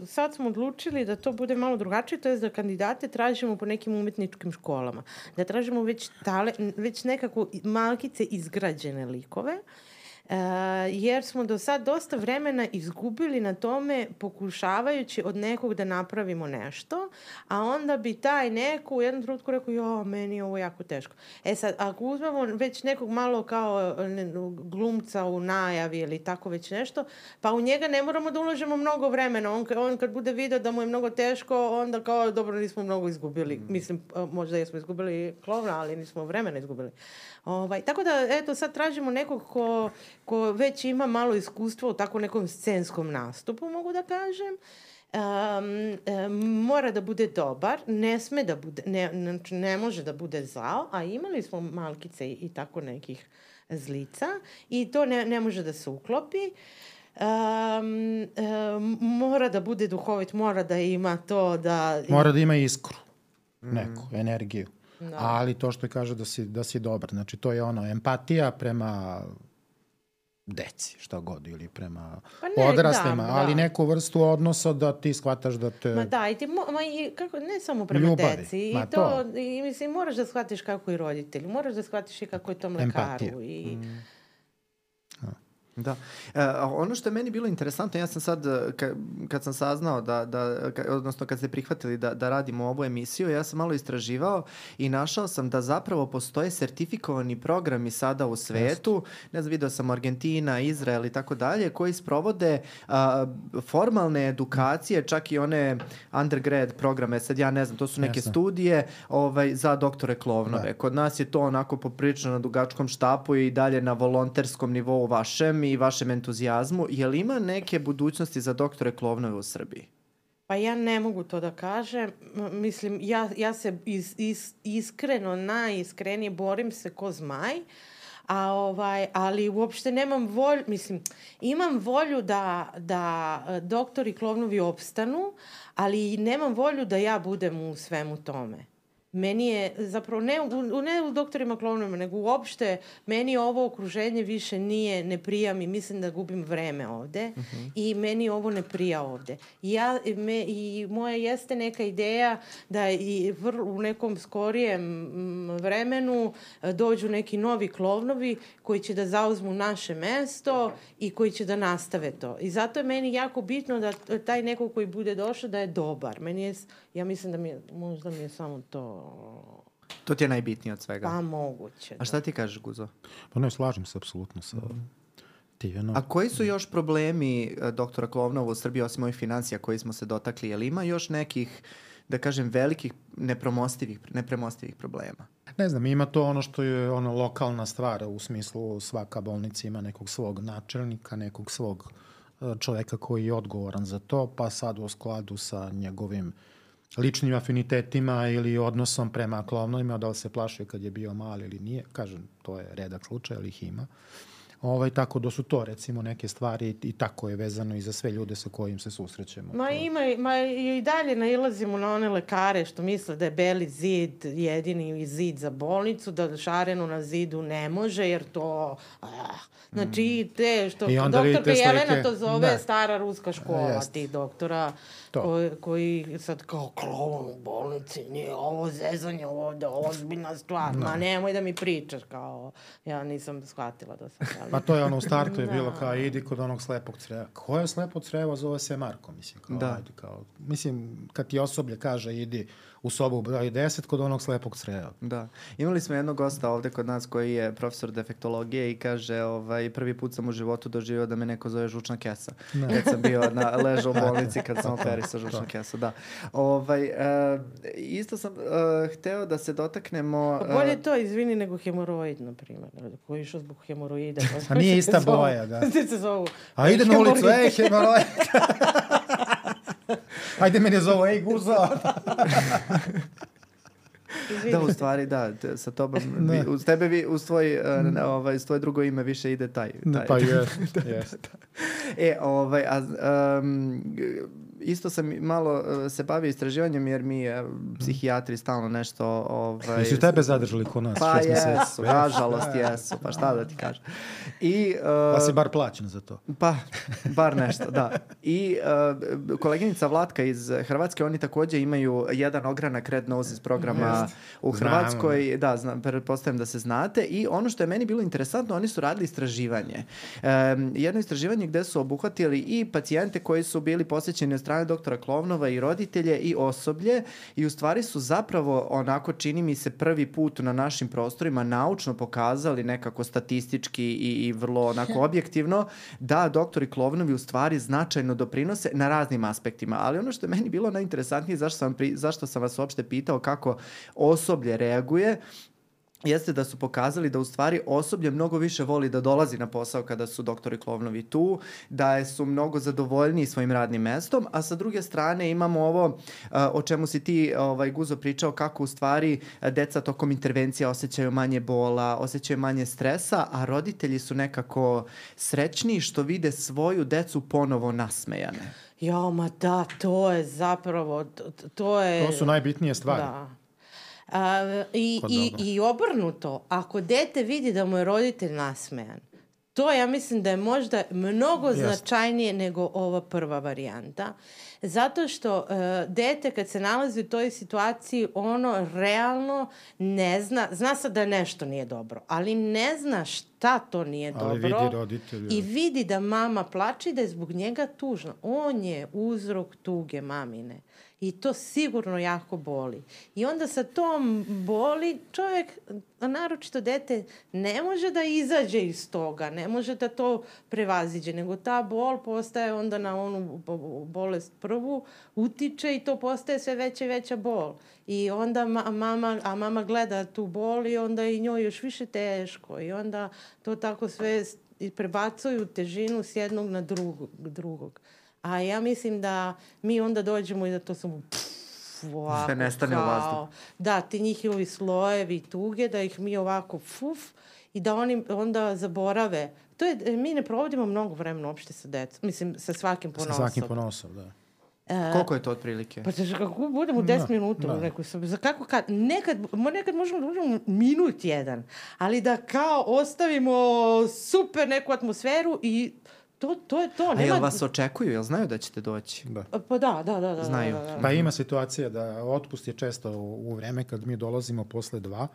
e, sad smo odlučili da to bude malo drugačije, to je da kandidate tražimo po nekim umetničkim školama. Da tražimo već, tale, već nekako malkice izgrađene likove E, jer smo do sad dosta vremena izgubili na tome pokušavajući od nekog da napravimo nešto, a onda bi taj neko u jednom trenutku rekao, jo, meni je ovo jako teško. E sad, ako uzmemo već nekog malo kao ne, glumca u najavi ili tako već nešto, pa u njega ne moramo da ulažemo mnogo vremena. On, on kad bude video da mu je mnogo teško, onda kao, dobro, nismo mnogo izgubili. Mislim, a, možda jesmo izgubili klovna, ali nismo vremena izgubili. Ovaj, tako da, eto, sad tražimo nekog ko, ko već ima malo iskustva u tako nekom scenskom nastupu, mogu da kažem. Um, um, mora da bude dobar, ne sme da bude, ne, znači ne može da bude zao, a imali smo malkice i, i tako nekih zlica i to ne, ne može da se uklopi. Um, um, mora da bude duhovit, mora da ima to da... Mora da ima iskru, neku, energiju. Da. Ali to što je kaže da si, da si dobar, znači to je ono, empatija prema deci, šta god, ili prema pa ne, odraslima, da, ali da. neku vrstu odnosa da ti shvataš da te... Ma da, i ti, mo, ma i, kako, ne samo prema ljubavi, deci, i to, to, i mislim, moraš da shvatiš kako i roditelji, moraš da shvatiš i kako je tom lekaru. Empatija. I, mm Da. E, ono što je meni bilo interesantno, ja sam sad, e, ka, kad sam saznao da, da ka, odnosno kad ste prihvatili da, da radimo ovu emisiju, ja sam malo istraživao i našao sam da zapravo postoje sertifikovani programi sada u svetu, ne znam, video sam Argentina, Izrael i tako dalje, koji sprovode a, formalne edukacije, čak i one undergrad programe, sad ja ne znam, to su neke Jasne. studije ovaj, za doktore klovnove. Da. Kod nas je to onako poprično na dugačkom štapu i dalje na volonterskom nivou vašem i vašem entuzijazmu. Je li ima neke budućnosti za doktore Klovnove u Srbiji? Pa ja ne mogu to da kažem. Mislim, ja, ja se is, is, iskreno, najiskrenije borim se ko zmaj, a ovaj, ali uopšte nemam volju, mislim, imam volju da, da doktori Klovnovi opstanu, ali nemam volju da ja budem u svemu tome meni je zapravo ne u, ne u doktorima klovnima, nego uopšte meni ovo okruženje više nije, ne prija mi, mislim da gubim vreme ovde uh mhm. -huh. i meni ovo ne prija ovde. I, ja, me, i moja jeste neka ideja da i vr, u nekom skorijem vremenu e, dođu neki novi klovnovi koji će da zauzmu naše mesto i koji će da nastave to. I zato je meni jako bitno da taj neko koji bude došao da je dobar. Meni je, ja mislim da mi je, možda mi je samo to To ti je najbitnije od svega. Pa moguće. Da. A šta ti kažeš, Guzo? Pa ne, slažem se apsolutno sa mm. Tiveno. A koji su još problemi e, doktora Klovnova u Srbiji, osim ovih financija koji smo se dotakli? Je li ima još nekih, da kažem, velikih nepremostivih, nepremostivih problema? Ne znam, ima to ono što je ono lokalna stvar, u smislu svaka bolnica ima nekog svog načelnika, nekog svog e, čoveka koji je odgovoran za to, pa sad u skladu sa njegovim uh, ličnim afinitetima ili odnosom prema klovnovima, da li se plašio kad je bio mali ili nije. Kažem, to je redak slučaj, ali ih ima. Uh, Ovaj, tako da su to recimo neke stvari i tako je vezano i za sve ljude sa kojim se susrećemo. Ma, ima, ma i dalje nailazimo na one lekare što misle da je beli zid jedini zid za bolnicu, da šarenu na zidu ne može jer to... Ah, znači mm. te što I doktorka Jelena to zove da. stara ruska škola Jest. ti doktora koji, koji sad kao klon u bolnici, nije ovo zezanje ovde, ozbiljna stvar, da. ma nemoj da mi pričaš kao, ja nisam shvatila da sam Pa to je ono u startu je da. bilo kao idi kod onog slepog creva. Ko je slepo crevo zove se Marko, mislim. Kao, da. Ajde, kao, mislim, kad ti osoblje kaže idi u sobu broj 10 kod onog slepog creva. Da. Imali smo jednog gosta ovde kod nas koji je profesor defektologije i kaže ovaj, prvi put sam u životu doživio da me neko zove žučna kesa. Da. Kad sam bio na ležao u bolnici kad sam operisao žučnu kesu. Da. Ovaj, uh, isto sam uh, hteo da se dotaknemo... Uh, bolje to, izvini, nego hemoroid, na primjer. Koji je išao zbog hemoroida. A nije ista boja, da. se zovu. A ide na ulicu, ej, hemoroid. Ajde mene zovu, ej, guzo. da, u stvari, da, te, sa tobom, vi, uz tebe, vi, uz tvoj, uh, ovaj, uz tvoje drugo ime više ide taj. taj pa je, jest. da. E, ovaj, a, um, isto sam malo uh, se bavio istraživanjem jer mi uh, psihijatri stalno nešto... Ovaj, Jesu tebe zadržali ko nas? Pa jesu, nažalost jesu, pa šta da ti kažem. I, uh, pa si bar plaćen za to. Pa, bar nešto, da. I uh, koleginica Vlatka iz Hrvatske, oni takođe imaju jedan ogranak Red Noses programa Jest. u Hrvatskoj. Znam. Da, znam, pretpostavljam da se znate. I ono što je meni bilo interesantno, oni su radili istraživanje. Um, jedno istraživanje gde su obuhvatili i pacijente koji su bili posjećeni od strane doktora Klovnova i roditelje i osoblje i u stvari su zapravo onako čini mi se prvi put na našim prostorima naučno pokazali nekako statistički i, i vrlo onako objektivno da doktori Klovnovi u stvari značajno doprinose na raznim aspektima. Ali ono što je meni bilo najinteresantnije zašto sam, pri, zašto sam vas uopšte pitao kako osoblje reaguje jeste da su pokazali da u stvari osoblje mnogo više voli da dolazi na posao kada su doktori Klovnovi tu, da su mnogo zadovoljniji svojim radnim mestom, a sa druge strane imamo ovo o čemu si ti ovaj, Guzo pričao kako u stvari deca tokom intervencija osjećaju manje bola, osjećaju manje stresa, a roditelji su nekako srećniji što vide svoju decu ponovo nasmejane. Jo, ma da, to je zapravo, to, to je... To su najbitnije stvari. Da. A, i, Pa i. I obrnuto, ako dete vidi da mu je roditelj nasmejan, to ja mislim da je možda mnogo Jeste. značajnije nego ova prva varijanta. Zato što uh, dete kad se nalazi u toj situaciji, ono realno ne zna, zna sad da nešto nije dobro, ali ne zna šta to nije Ali dobro. vidi roditelja. I vidi da mama plače i da je zbog njega tužna. On je uzrok tuge mamine. I to sigurno jako boli. I onda sa tom boli čovjek, a naročito dete, ne može da izađe iz toga, ne može da to prevaziđe, nego ta bol postaje onda na onu bo- bolest prvu, utiče i to postaje sve veća i veća bol. I onda ma mama, a mama gleda tu bol i onda i njoj još više teško. I onda to tako sve i prebacuju težinu s jednog na drugog. drugog. A ja mislim da mi onda dođemo i da to samo pff, ovako, Sve nestane u kao- vazduhu. Da, ti njihovi slojevi tuge, da ih mi ovako fuf i da oni onda zaborave. To je, mi ne provodimo mnogo vremena uopšte sa decom, mislim, sa svakim Sa ponosom. svakim ponosom, da. Koliko je to otprilike? Pa znaš, kako budemo 10 Da, minuta da. u nekoj sobi, za kako kad, nekad, mo- nekad možemo da budemo minut jedan, ali da kao ostavimo super neku atmosferu i to, to je to. A Nema... jel vas očekuju, jel znaju da ćete doći? da. Pa da, da, da. da Znaju. Da, da, da. Pa ima situacija da otpust je često u, u vreme kad mi dolazimo posle dva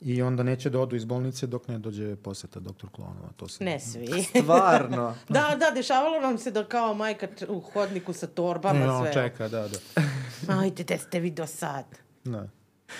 i onda neće da odu iz bolnice dok ne dođe poseta doktor Klonova. To se... Ne svi. Stvarno. da, da, dešavalo nam se da kao majka u hodniku sa torbama on sve. čeka, da, da. Ajde, te ste vi do sad. da.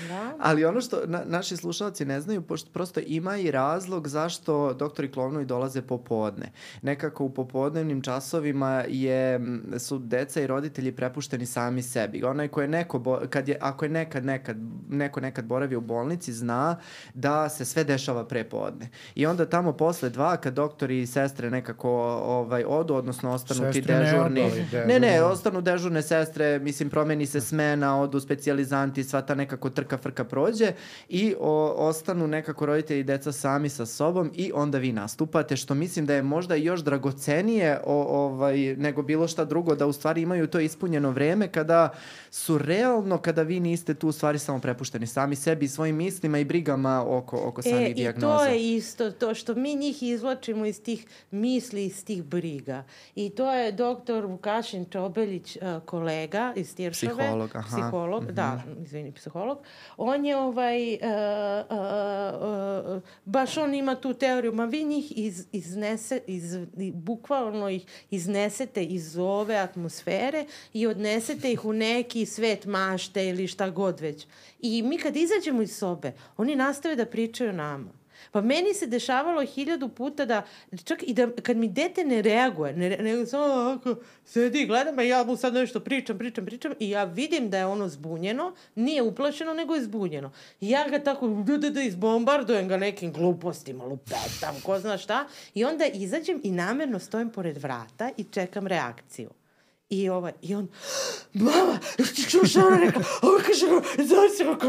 Da? Ali ono što na, naši slušalci ne znaju, pošto prosto ima i razlog zašto doktori Klovnovi dolaze popodne. Nekako u popodnevnim časovima je, su deca i roditelji prepušteni sami sebi. Onaj ko je neko, bo, kad je, ako je nekad, nekad, neko nekad boravio u bolnici, zna da se sve dešava prepodne. I onda tamo posle dva, kad doktori i sestre nekako ovaj, odu, odnosno ostanu ti Sestre ne dežurni. odu, ali Ne, ne, dežurni. ostanu dežurne sestre, mislim, promeni se smena, odu specijalizanti, sva ta nekako trka frka prođe i o, ostanu nekako roditelji i deca sami sa sobom i onda vi nastupate, što mislim da je možda još dragocenije o, ovaj, nego bilo šta drugo, da u stvari imaju to ispunjeno vreme kada su realno, kada vi niste tu u stvari samo prepušteni sami sebi i svojim mislima i brigama oko, oko samih E, i dijagnoza. to je isto, to što mi njih izvlačimo iz tih misli, iz tih briga. I to je doktor Vukašin Čobeljić, uh, kolega iz Tiršove. Psiholog, aha. Psiholog, da, izvini, psiholog. On je ovaj, uh, uh, uh, baš on ima tu teoriju, ma vi njih iz, iznese, iz, i bukvalno ih iznesete iz ove atmosfere i odnesete ih u neki svet mašte ili šta god već. I mi kad izađemo iz sobe, oni nastave da pričaju nama. Pa meni se dešavalo hiljadu puta da, čak i da kad mi dete ne reaguje, ne, nego samo ovako sedi i gleda me, ja mu sad nešto pričam, pričam, pričam i ja vidim da je ono zbunjeno, nije uplašeno, nego je zbunjeno. I ja ga tako, da, da, da, izbombardujem ga nekim glupostima, lupetam, ko zna šta, i onda izađem i namerno stojim pored vrata i čekam reakciju. I, ovaj, I on, mama, ti čuo šta ona rekla? Ovo kaže, zove se kako...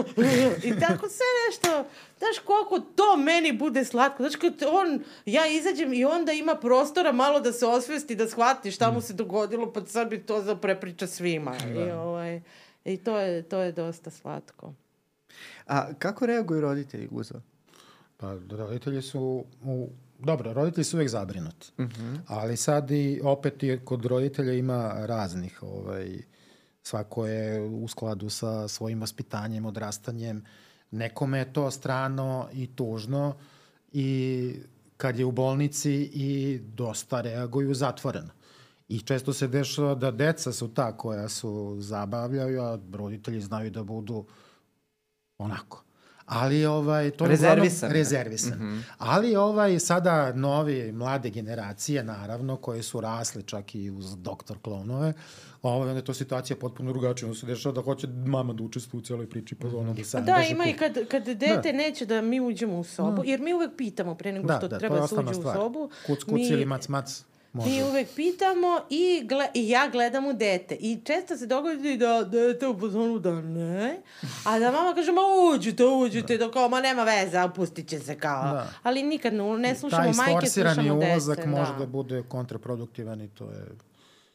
I tako sve nešto, znaš koliko to meni bude slatko. Znaš kad on, ja izađem i onda ima prostora malo da se osvesti, da shvati šta mu se dogodilo, pa sad bi to za prepriča svima. I, ovaj, I to je, to je dosta slatko. A kako reaguju roditelji, Guzo? Pa roditelji su u Dobro, roditelji su uvek zabrinuti. Uh -huh. Ali sad i opet i kod roditelja ima raznih, ovaj, svako je u skladu sa svojim vaspitanjem, odrastanjem. Nekome je to strano i tužno i kad je u bolnici i dosta reaguju zatvoreno. I često se dešava da deca su ta koja su zabavljaju, a roditelji znaju da budu onako. Ali ovaj to je Rezervisan. rezervisan. Mm -hmm. Ali ovaj sada novi mlade generacije naravno koje su rasle čak i uz doktor klonove, ovaj onda je to situacija potpuno drugačija, onda se dešava da hoće mama da učestvuje u celoj priči pa ono da se Da, ima i kad kad dete da. neće da mi uđemo u sobu, da. jer mi uvek pitamo pre nego da, što da, treba da uđe u sobu. Kuc, kuc mi, ili mac, mac. Može. Mi uvek pitamo i, gle, i ja gledam u dete. I često se dogodi da dete u pozonu da ne, a da mama kaže, ma uđite, uđite, da, da kao, ma nema veze, opustit će se kao. Da. Ali nikad ne, ne slušamo majke, slušamo dete. Taj ulazak da. može da bude kontraproduktivan i to je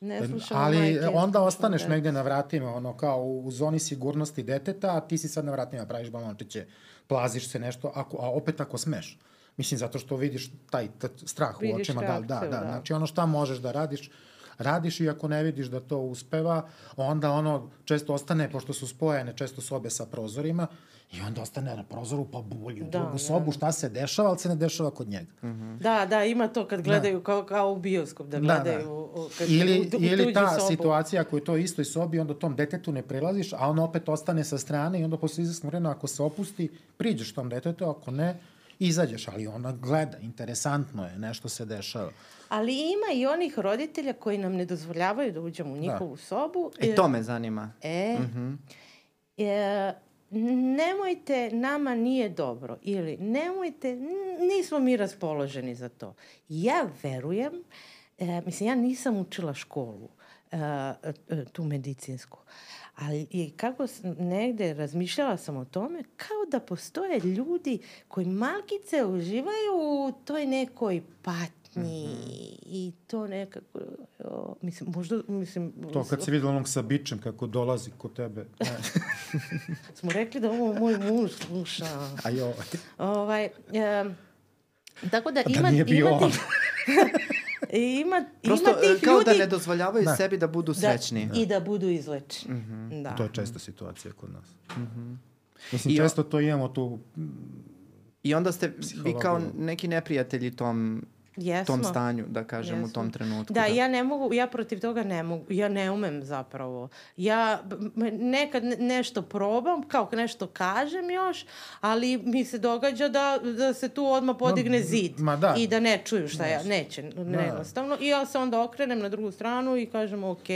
Ne slušamo Ali majke, onda ostaneš negde na vratima, ono kao u zoni sigurnosti deteta, a ti si sad na vratima, praviš balončiće, plaziš se nešto, ako, a opet ako smeš. Mislim, zato što vidiš taj, taj strah vidiš u očima. Da, da, da, da. Znači, ono šta možeš da radiš, radiš i ako ne vidiš da to uspeva, onda ono često ostane, pošto su spojene često sobe sa prozorima, i onda ostane na prozoru pa bulju da, drugu sobu, da. šta se dešava, ali se ne dešava kod njega. Mm -hmm. Da, da, ima to kad gledaju da. kao, kao u bioskop, da gledaju. Da, da. Kad ili, u, u ili ta sobu. situacija ako je to istoj sobi, onda tom detetu ne prelaziš, a on opet ostane sa strane i onda posle izasno vremena ako se opusti, priđeš tom detetu, ako ne, izađeš, ali ona gleda, interesantno je, nešto se dešava. Ali ima i onih roditelja koji nam ne dozvoljavaju da uđemo u da. njihovu da. sobu. E, to me zanima. E, mm -hmm. e, nemojte, nama nije dobro ili nemojte, nismo mi raspoloženi za to. Ja verujem, e, mislim, ja nisam učila školu, e, e, tu medicinsku, ali i kako negde razmišljala sam o tome, kao da postoje ljudi koji malkice uživaju u toj nekoj patnji mm -hmm. i to nekako, o, mislim, možda, mislim... To kad si videla onog sa bičem kako dolazi kod tebe. Smo rekli da ovo moj muž sluša. A jo. Ovaj, um, tako da, da ima... nije bio ima on. I ima, Prosto, ima tih kao ljudi... da ne dozvoljavaju da. sebi da budu srećni. Da, I da budu izlečni. Mm -hmm. da. To je česta situacija kod nas. Mm -hmm. Mislim, I često to imamo tu I onda ste vi kao neki neprijatelji tom Jesmo. tom stanju, da kažem, Jesmo. u tom trenutku. Da, da, ja ne mogu, ja protiv toga ne mogu, ja ne umem zapravo. Ja nekad nešto probam, kao nešto kažem još, ali mi se događa da, da se tu odmah podigne no, zid ma da. i da ne čuju šta ja, neće, jednostavno. I ja se onda okrenem na drugu stranu i kažem, ok,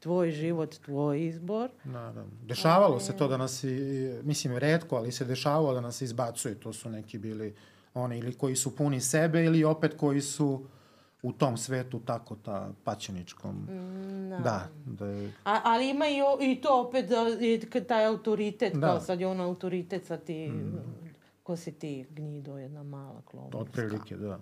tvoj život, tvoj izbor. Naravno. Dešavalo se to da nas, i, mislim, redko, ali se dešavalo da nas izbacuje. To su neki bili one ili koji su puni sebe ili opet koji su u tom svetu tako ta paćeničkom. Mm, da. da, da je... A, ali ima i, o, i to opet da je taj autoritet, da. kao sad je on autoritet, sad ti... Mm. Ko si ti, gnido, jedna mala klonovska. Otprilike, da.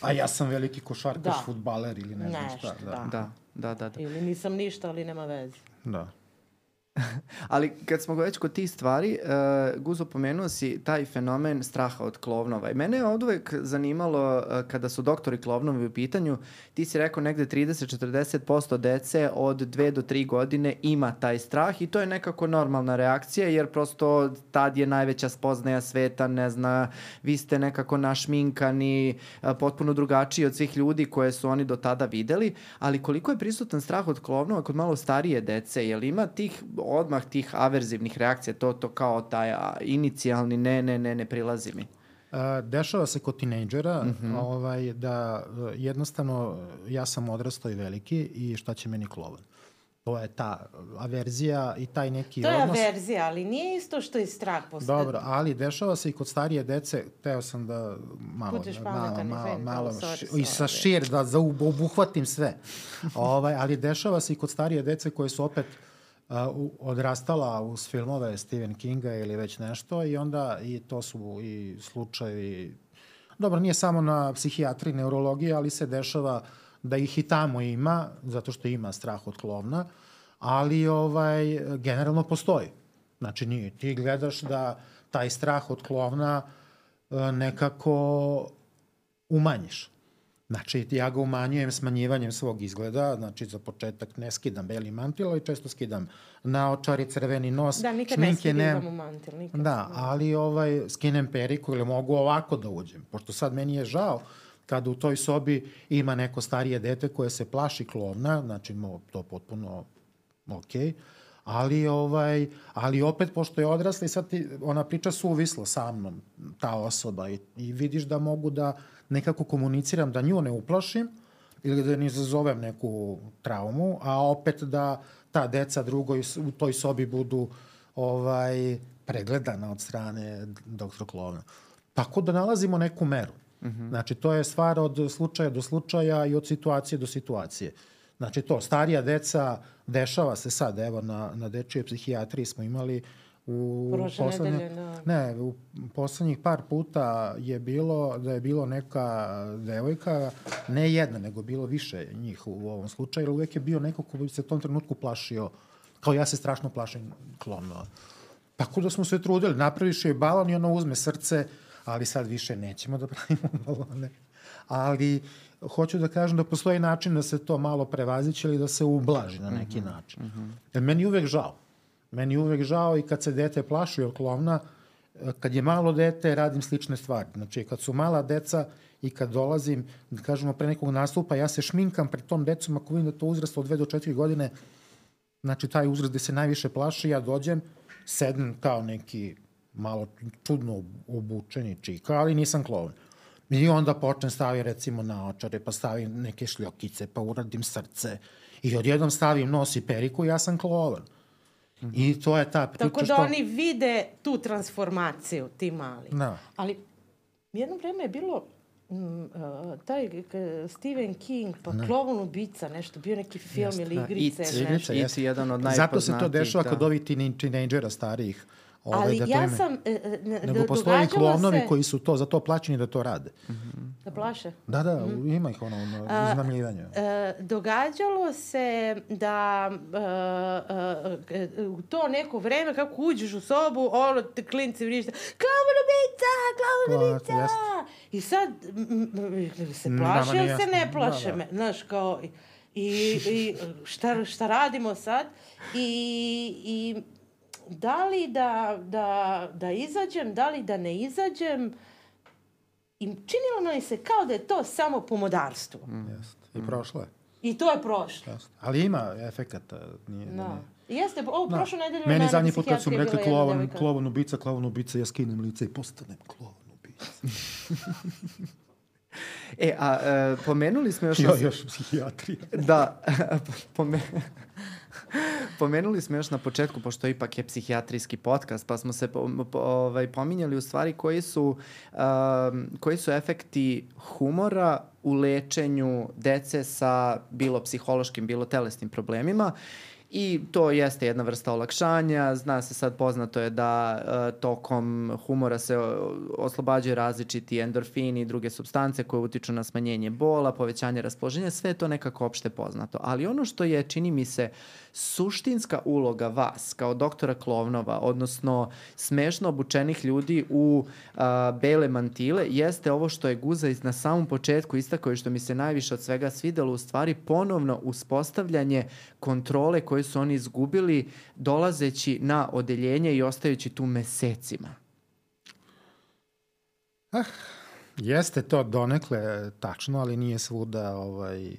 A ja sam veliki košarkaš, da. futbaler ili ne znam šta. Da. Da. da, da, da, da. Ili nisam ništa, ali nema veze. Da. Ali kad smo već kod tih stvari, uh, Guzo pomenuo si taj fenomen straha od klovnova. I mene je od uvek zanimalo uh, kada su doktori klovnovi u pitanju, ti si rekao negde 30-40% dece od 2 do 3 godine ima taj strah i to je nekako normalna reakcija jer prosto tad je najveća spoznaja sveta, ne zna, vi ste nekako našminkani, uh, potpuno drugačiji od svih ljudi koje su oni do tada videli, ali koliko je prisutan strah od klovnova kod malo starije dece, jel ima tih odmah tih averzivnih reakcija, to, to kao taj a, inicijalni ne, ne, ne, ne prilazi mi. dešava se kod tinejdžera mm -hmm. ovaj, da jednostavno ja sam odrastao i veliki i šta će meni klovan. To je ta averzija i taj neki odnos. To je odnos. averzija, ali nije isto što je strah postoje. Dobro, ali dešava se i kod starije dece, teo sam da malo, Budeš malo, malo, malo, sorry, sorry. i sa šir da za obuhvatim sve. ovaj, ali dešava se i kod starije dece koje su opet uh, uh, odrastala uz filmove Stephen Kinga ili već nešto i onda i to su i slučajevi dobro, nije samo na psihijatri, neurologiji, ali se dešava da ih i tamo ima, zato što ima strah od klovna, ali ovaj, generalno postoji. Znači, nije. Ti gledaš da taj strah od klovna nekako umanjiš. Znači, ja ga umanjujem smanjivanjem svog izgleda, znači za početak ne skidam beli mantil, ali često skidam naočari, crveni nos. Da, nikad ne skidam ne... mantil. Nikad. Da, ali ovaj, skinem periku ili mogu ovako da uđem, pošto sad meni je žao kada u toj sobi ima neko starije dete koje se plaši klovna, znači to potpuno ok, ali ovaj ali opet pošto je odrasla i sad ti, ona priča suvislo sa mnom ta osoba i, i vidiš da mogu da nekako komuniciram da nju ne uplašim ili da ne izazovem neku traumu, a opet da ta deca drugoj u toj sobi budu ovaj pregledana od strane doktora Klovna. Tako da nalazimo neku meru. Mm -hmm. Znači, to je stvar od slučaja do slučaja i od situacije do situacije. Znači, to, starija deca, dešava se sad, evo, na, na dečijoj psihijatriji smo imali u Prošle poslednje, nedelje, da. Ne, u poslednjih par puta je bilo da je bilo neka devojka, ne jedna, nego bilo više njih u ovom slučaju, ali uvek je bio neko ko bi se u tom trenutku plašio, kao ja se strašno plašim klonova. Tako da smo se trudili, napraviš je balon i ono uzme srce, ali sad više nećemo da pravimo balone. Ali hoću da kažem da postoji način da se to malo prevaziće ili da se ublaži na neki mm -hmm. način. Mm -hmm. Jer meni je uvek žao. Meni je uvek žao i kad se dete plaši od klovna, kad je malo dete, radim slične stvari. Znači, kad su mala deca i kad dolazim, da kažemo, pre nekog nastupa, ja se šminkam pred tom decom, ako vidim da to uzrast od 2 do 4 godine, znači taj uzrast gde se najviše plaši, ja dođem, sednem kao neki malo čudno obučeni čika, ali nisam klovn. I onda počnem stavim recimo na očare, pa stavim neke šljokice, pa uradim srce i odjednom stavim nos i periku, ja sam klovan. Mm -hmm. I to je ta priča Tako da što... oni vide tu transformaciju, ti mali. Da. Ali jedno vreme je bilo mm, uh, taj Stephen King, pa Da. Klovon ubica, nešto, bio neki film Jeste, ili da, igrice, It. nešto. Igrice, It jedan od Zato se to najpoznatijih, dešava da. kod ovih tinejdžera starijih. Ovaj, Ali da ja sam, e, e, ne- Nego postoje klonovi se- koji su to, za to plaćeni da to rade. Da plaše? Da, da, ima ih ono, ono iznamljivanje. E, događalo se da e, e, u to neko vreme kako uđeš u sobu, ono te klinci vrište, Pa, ubica. jeste. I sad se plaše ili se ne plaše Da, da. me, znaš, kao i, i šta, šta radimo sad i, i da li da, da, da izađem, da li da ne izađem i činilo mi se kao da je to samo pomodarstvo. Jeste. I prošlo je. I to je prošlo. Jeste. Ali ima efekata. Nije, Da. nije. Jeste, ovo Da. prošle nedelje Meni zadnji put kad su mi rekli klovan, klovan ubica, klovan ubica, ja skinem lice i postanem klovan ubica. E, a e, pomenuli smo još... Ja, još psihijatrija. Da, pome... pomenuli smo još na početku, pošto ipak je psihijatrijski podcast, pa smo se po, po, ovaj, pominjali u stvari koji su, um, koji su efekti humora u lečenju dece sa bilo psihološkim, bilo telesnim problemima. I to jeste jedna vrsta olakšanja, zna se sad poznato je da e, tokom humora se o, oslobađaju različiti endorfini i druge substance koje utiču na smanjenje bola, povećanje raspoloženja, sve je to nekako opšte poznato. Ali ono što je, čini mi se, suštinska uloga vas kao doktora Klovnova, odnosno smešno obučenih ljudi u a, bele mantile, jeste ovo što je Guza na samom početku istakao i što mi se najviše od svega svidelo, u stvari ponovno uspostavljanje kontrole koje su oni izgubili dolazeći na odeljenje i ostajući tu mesecima. Jeste to donekle tačno, ali nije svuda ovaj,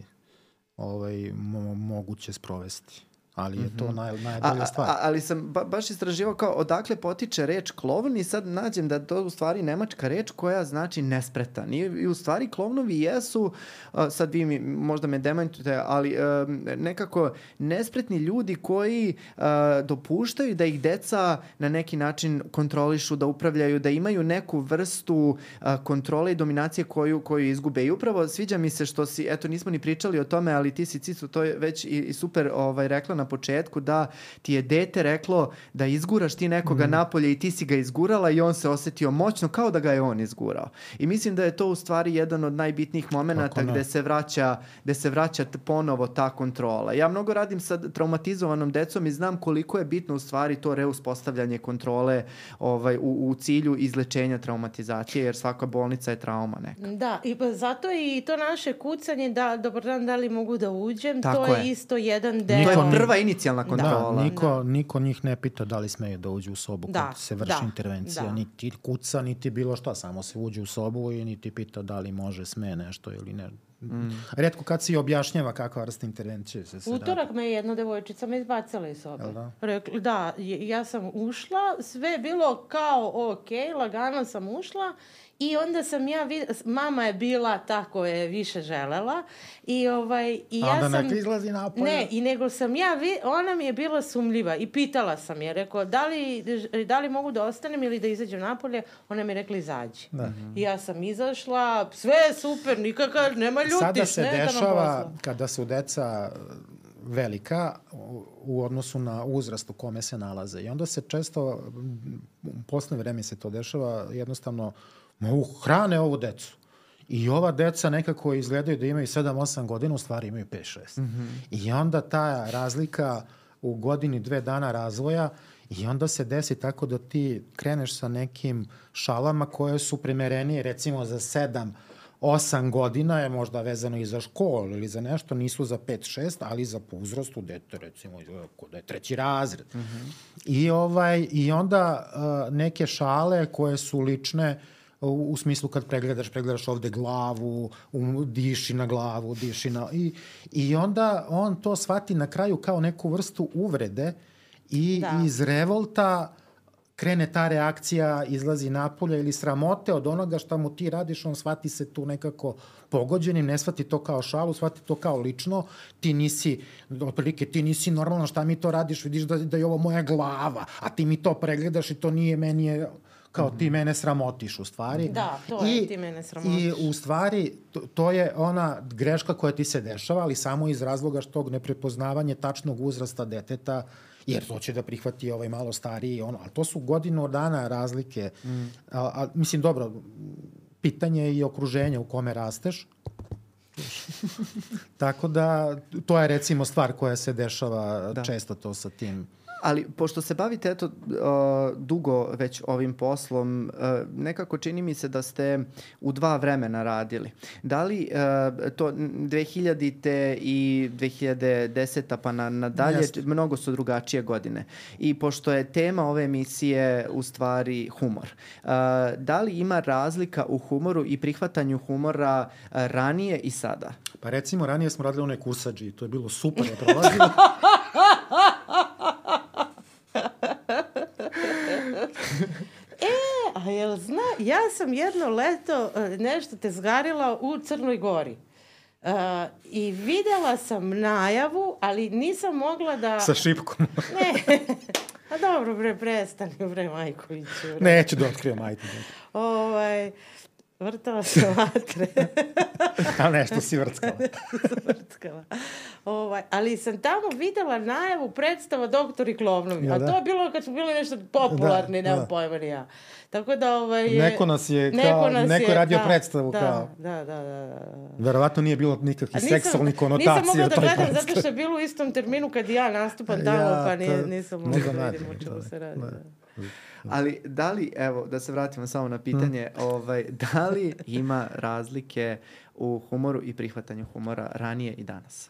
ovaj, mo moguće sprovesti. Ali je to naj, A, najbolja a, stvar. a, ali sam ba, baš istraživao kao odakle potiče reč klovn i sad nađem da to u stvari nemačka reč koja znači nespretan. I, i u stvari klovnovi jesu, a, sad vi mi možda me demantujete, ali a, nekako nespretni ljudi koji a, dopuštaju da ih deca na neki način kontrolišu, da upravljaju, da imaju neku vrstu a, kontrole i dominacije koju, koju izgube. I upravo sviđa mi se što si, eto nismo ni pričali o tome, ali ti si Cicu to je već i, i super ovaj, rekla na početku da ti je dete reklo da izguraš ti nekoga mm. napolje i ti si ga izgurala i on se osetio moćno kao da ga je on izgurao. I mislim da je to u stvari jedan od najbitnijih momenata Kako ne? gde se vraća, gde se vraća ponovo ta kontrola. Ja mnogo radim sa traumatizovanom decom i znam koliko je bitno u stvari to reuspostavljanje kontrole ovaj, u, u cilju izlečenja traumatizacije, jer svaka bolnica je trauma neka. Da, i pa zato i to naše kucanje da, dobar dan, da li mogu da uđem, Tako to je, je. isto jedan To deo. Niko je ni- prva inicijalna kontrola. Da, niko, niko njih ne pita da li smeju da uđu u sobu Da, kad se vrši da, intervencija. da. Niti kuca, niti bilo šta. Samo se uđe u sobu i niti pita da li može, sme nešto ili ne. Mm. Redko kad se i objašnjava kakva vrsta intervencije se, se Utorak me je jedna devojčica me izbacila iz sobe. da? Rekli, da, je- ja sam ušla, sve je bilo kao ok, lagano sam ušla i onda sam ja, vid... mama je bila ta koja je više želela i, ovaj, i ja onda sam... izlazi napolje. Ne, i nego sam ja, vi... ona mi je bila sumljiva i pitala sam je, rekao, da li, da li mogu da ostanem ili da izađem napolje? Ona mi je rekla, izađi. Da. I ja sam izašla, sve je super, nikakav, nema ljutiš, Sada se ne da dešava, posla. kada su deca velika u- odnosu na uzrast u kome se nalaze. I onda se često, posle vreme se to dešava, jednostavno mogu hrane ovu decu. I ova deca nekako izgledaju da imaju 7-8 godina, u stvari imaju 5-6. Mm -hmm. I onda ta razlika u godini dve dana razvoja i onda se desi tako da ti kreneš sa nekim šalama koje su primerenije recimo za 7 8 godina je možda vezano i za školu ili za nešto, nisu za 5-6, ali za po uzrastu dete recimo da je treći razred. Mm -hmm. I, ovaj, I onda uh, neke šale koje su lične u, u smislu kad pregledaš, pregledaš ovde glavu, um, diši na glavu, diši na... I, I onda on to shvati na kraju kao neku vrstu uvrede i Da. iz revolta krene ta reakcija, izlazi napolje ili sramote od onoga šta mu ti radiš, on shvati se tu nekako pogođenim, ne shvati to kao šalu, shvati to kao lično, ti nisi, otprilike ti nisi normalno šta mi to radiš, vidiš da, da je ovo moja glava, a ti mi to pregledaš i to nije, meni je kao ti mene sramotiš u stvari. Da, to je, ti mene sramotiš. I u stvari to, to je ona greška koja ti se dešava, ali samo iz razloga što tog neprepoznavanje tačnog uzrasta deteta jer to će da prihvati ovaj malo stariji, ono, ali to su godinu dana razlike. Mm. A, a, mislim, dobro, pitanje je i okruženje u kome rasteš. Tako da, to je recimo stvar koja se dešava. Da. često to sa tim. Ali pošto se bavite eto uh, dugo već ovim poslom, uh, nekako čini mi se da ste u dva vremena radili. Da li uh, to 2000-te i 2010 pa na, nadalje, Jeste. mnogo su drugačije godine. I pošto je tema ove emisije u stvari humor, uh, da li ima razlika u humoru i prihvatanju humora ranije i sada? Pa recimo, ranije smo radili onaj kursađi, to je bilo super, je prolazilo. A jel zna, ja sam jedno leto e, nešto tezgarila u Crnoj Gori. Uh, I videla sam najavu, ali nisam mogla da... sa šipkom. Ne. A dobro, bre, prestani, bre, Majkoviću. Bre. Neću da otkrijem, ajde. Ovaj, vrtala se vatre. A nešto si vrckala. Vrtkala. Ovaj, ali sam tamo videla najavu predstava Doktori Klovnovi. Ja, a da. to je bilo kad su bili nešto popularni, Da, nemam da. pojma ni ja. Tako da ovaj... Neko nas je kao- nas neko je radio da, predstavu da, kao- Da, da, da. da. Verovatno nije bilo nikakvih A seksualnih konotacija. Nisam mogla da gledam predstavi. zato što je bilo u istom terminu kad ja nastupam tamo, Ja, pa nije, nisam mogla da vidim o čemu da, se radi. da. Ali da li, evo, da se vratimo samo na pitanje, ovaj, da li ima razlike u humoru i prihvatanju humora ranije i danas?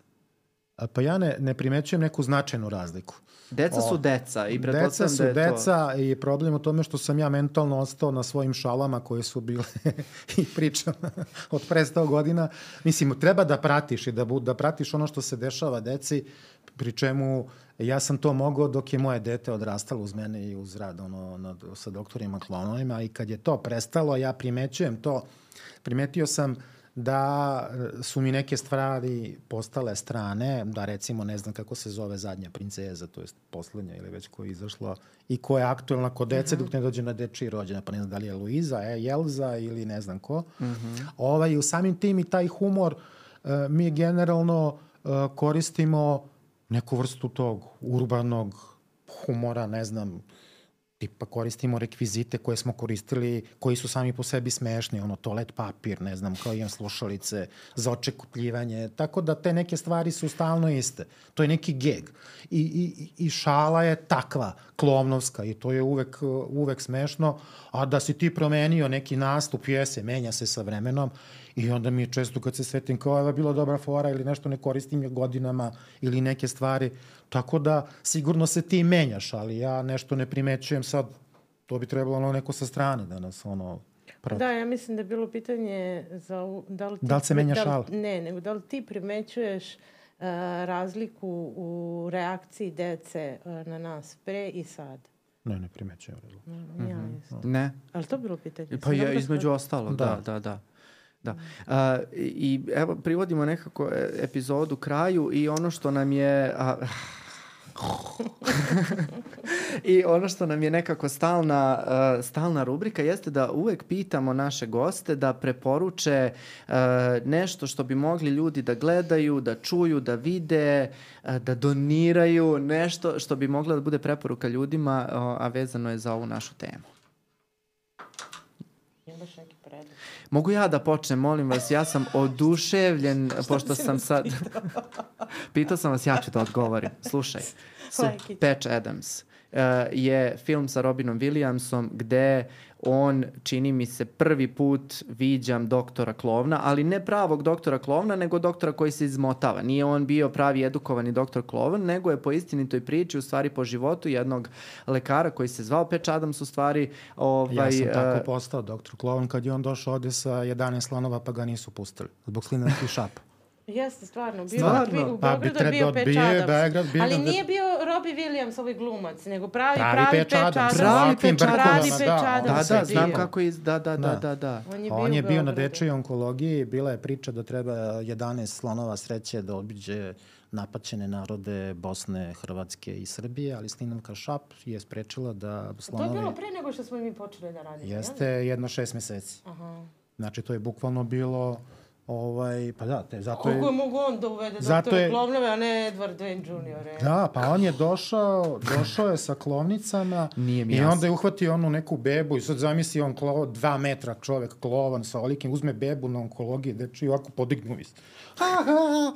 Pa ja ne, ne primećujem neku značajnu razliku. Deca su deca i Deca pretpostavljam su da je deca i problem u tome što sam ja mentalno ostao na svojim šalama koje su bile i pričama od pre 100 godina. Mislim, treba da pratiš i da, bu, da pratiš ono što se dešava deci, pri čemu ja sam to mogao dok je moje dete odrastalo uz mene i uz rad ono, nad, sa doktorima klonovima i kad je to prestalo, ja primećujem to. Primetio sam da e, su mi neke stvari postale strane, da recimo ne znam kako se zove zadnja princeza, to je poslednja ili već koja je izašla i koja je aktuelna kod dece dok ne dođe na dečiji rođena, pa ne znam da li je Luiza, e, Jelza ili ne znam ko. Mm -hmm. ovaj, u samim tim i taj humor e, mi generalno e, koristimo neku vrstu tog urbanog humora, ne znam, tipa koristimo rekvizite koje smo koristili, koji su sami po sebi smešni, ono toalet papir, ne znam, kao imam slušalice za očekutljivanje, tako da te neke stvari su stalno iste. To je neki geg. I, i, i šala je takva, klovnovska i to je uvek, uvek smešno, a da si ti promenio neki nastup jese, menja se sa vremenom i onda mi je često kad se svetim kao ovo je bila dobra fora ili nešto ne koristim je godinama ili neke stvari, tako da sigurno se ti menjaš, ali ja nešto ne primećujem sad, to bi trebalo ono neko sa strane da nas ono protiv. Da, ja mislim da je bilo pitanje za ovu- da li, ti, Da li se menja da li-? Ne, nego da li ti primećuješ uh, razliku u reakciji dece uh, na nas pre i sad? Ne, ne primećujem. Mm, Ja isto. Ne. Ali to bilo pitanje? Pa dobro između ostalog, da, da, da. Da. A, I evo, privodimo nekako e, epizodu kraju i ono što nam je... A, I ono što nam je nekako stalna, uh, stalna rubrika jeste da uvek pitamo naše goste da preporuče uh, nešto što bi mogli ljudi da gledaju, da čuju, da vide, uh, da doniraju, nešto što bi mogla da bude preporuka ljudima, a vezano je za ovu našu temu. Imaš neki predlog? Mogu ja da počnem, molim vas, ja sam oduševljen, pošto sam sad... Pitao sam vas, ja ću da odgovorim. Slušaj, su. Patch Adams uh, je film sa Robinom Williamsom gde on, čini mi se, prvi put viđam doktora Klovna, ali ne pravog doktora Klovna, nego doktora koji se izmotava. Nije on bio pravi edukovani doktor Klovan, nego je po istinitoj priči, u stvari po životu jednog lekara koji se zvao Patch Adams, u stvari... Ovaj, Ja sam tako uh, postao doktor Klovan kad je on došao ovde sa 11 slanova pa ga nisu pustili zbog slinavskih šapa. Jeste, stvarno. Bio, Stvarno? U Pa bi Beogradu je bio trebao- Patch bio je Adams. Beograd, bio Ali je- nije bio Robbie Williams, ovaj glumac, nego pravi, Pravi pravi, Patch Adams. Adams. Pravi Patch Patch da, Adams. Da, je da, znam bio. kako iz... Da, da, da, Da. da, da. On je Pa bio on je bio na dečoj onkologiji, bila je priča da treba 11 slonova sreće da obiđe napaćene narode Bosne, Hrvatske i Srbije, ali Slinavka Šap je sprečila da To je slonovi... bilo pre nego što smo mi počeli da radimo. jel? Jeste jedno šest meseci. Aha. Znači, to je bukvalno bilo, ovaj, pa da, te, zato je... Kako je mogu on da uvede Zato doktore je- Klovnove, a ne Edward Wayne Jr. e? Da, pa on je došao, došao je sa klovnicama Nije mi i jasno. onda je uhvatio onu neku bebu i sad zamisli on klo, dva metra čovek klovan sa olikim, uzme bebu na onkologiji, deči i ovako podignu iz. Ha, ha.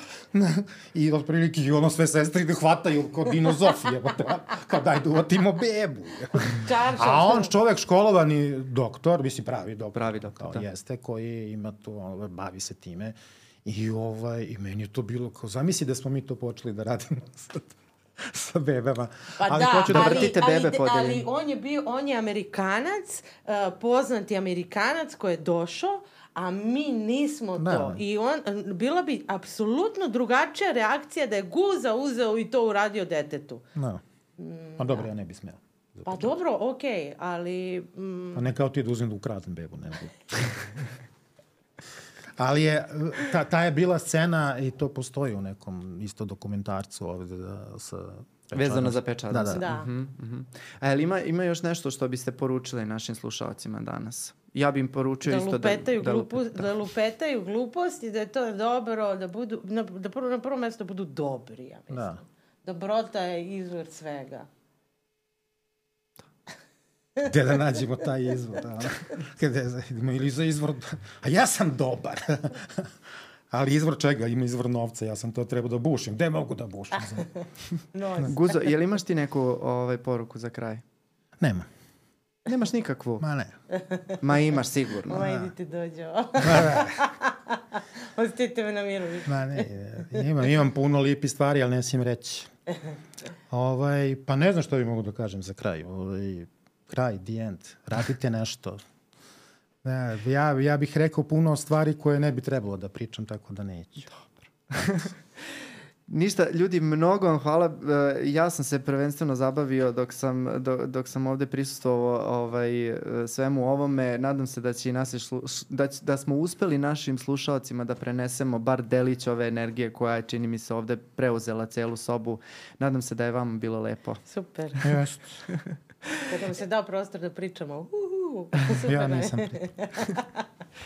I otprilike i ono sve sestre ide hvataju kod dinozofije, kao daj da uvatimo bebu. A on čovek školovani doktor, mislim pravi doktor, Pravi doktor, da. jeste, koji ima to, ovaj, bavi se time. I, ovaj, I meni je to bilo kao, zamisli da smo mi to počeli da radimo sad sa bebama. Pa ali da, hoću da ali, vrtite ali, bebe ali odeljenju. on je bio, on je Amerikanac, uh, poznati Amerikanac koji je došao, a mi nismo Da. to. I on, bila bi apsolutno drugačija reakcija da je Guza uzeo i to uradio detetu. No. Pa dobro, ja ne bi smeo. Pa dobro, okej, ali... Mm, Pa ne kao ti da uzmem da ukradem bebu, ne mogu. Ali je, ta, ta je bila scena i to postoji u nekom isto dokumentarcu ovde da, sa... Vezano za Patch Da, Adamsa. da. da. Mhm, mhm. A jel ima, ima još nešto što biste poručili našim slušalcima danas? Ja bih im poručio Da isto lupetaju, da... glupu, lupet- da lupetaju gluposti, da je to dobro, da budu, na, da prvo, na prvo mesto budu dobri, ja mislim. Da. Dobrota je izvor svega. Gde da nađemo taj izvor? Da? Gde, ima ili za izvor... A ja sam dobar. Ali izvor čega? Ima izvor novca, ja sam to trebao da bušim. Gde mogu da bušim? No, Guzo, jel imaš ti neku ovaj, poruku za kraj? Nema. Nemaš nikakvu? Ma ne. Ma imaš sigurno. Ma idite dođe. Ostite me na miru. Ma ne, imam, imam puno lipi stvari, ali ne smijem reći. Ovaj, pa ne znam što bi mogu da kažem za kraj. Ovaj, kraj, the end. Radite nešto. Ne, ja, ja bih rekao puno stvari koje ne bi trebalo da pričam, tako da neću. Ništa, ljudi, mnogo vam hvala. E, Ja sam se prvenstveno zabavio dok sam, do, dok sam ovde prisustvovao ovaj, e, svemu ovome. Nadam se da, će i nas, da, će- da smo uspeli našim slušalcima da prenesemo bar delić ove energije koja je, čini mi se, ovde preuzela celu sobu. Nadam se da je vama bilo lepo. Super. Jest. Kada nam se dao prostor da pričamo. Uhu, super. Ja nisam.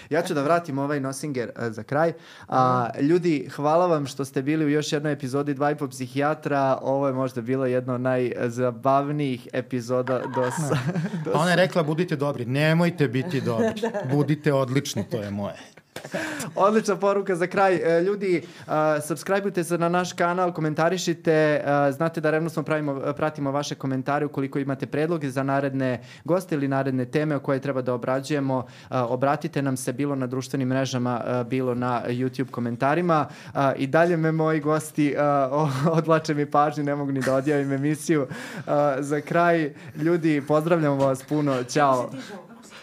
Ja ću da vratim ovaj Nosinger uh, za kraj. A, ljudi, hvala vam što ste bili u još jednoj epizodi Dva i po psihijatra. Ovo je možda bilo jedno od najzabavnijih epizoda do, sa, do Ona je rekla budite dobri. Nemojte biti dobri. Budite odlični, to je moje. Odlična poruka za kraj. E, Ljudi, uh, subscribeujte se na naš kanal, komentarišite, uh, znate da revnosno pravimo, pratimo vaše komentare ukoliko imate predloge za naredne goste ili naredne teme o koje treba da obrađujemo. Uh, obratite nam se bilo na društvenim mrežama, uh, bilo na YouTube komentarima. Uh, I dalje me moji gosti uh, odlače mi pažnju, ne mogu ni da odjavim emisiju. Uh, za kraj, ljudi, pozdravljamo vas puno. Ćao.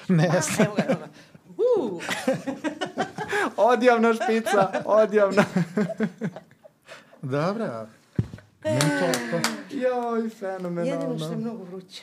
Ne, evo ga. Uh, Odjavna špica, odjavna. Dobra. Meni to, to, Joj, jedino što je fenomenalno. mnogo vruće.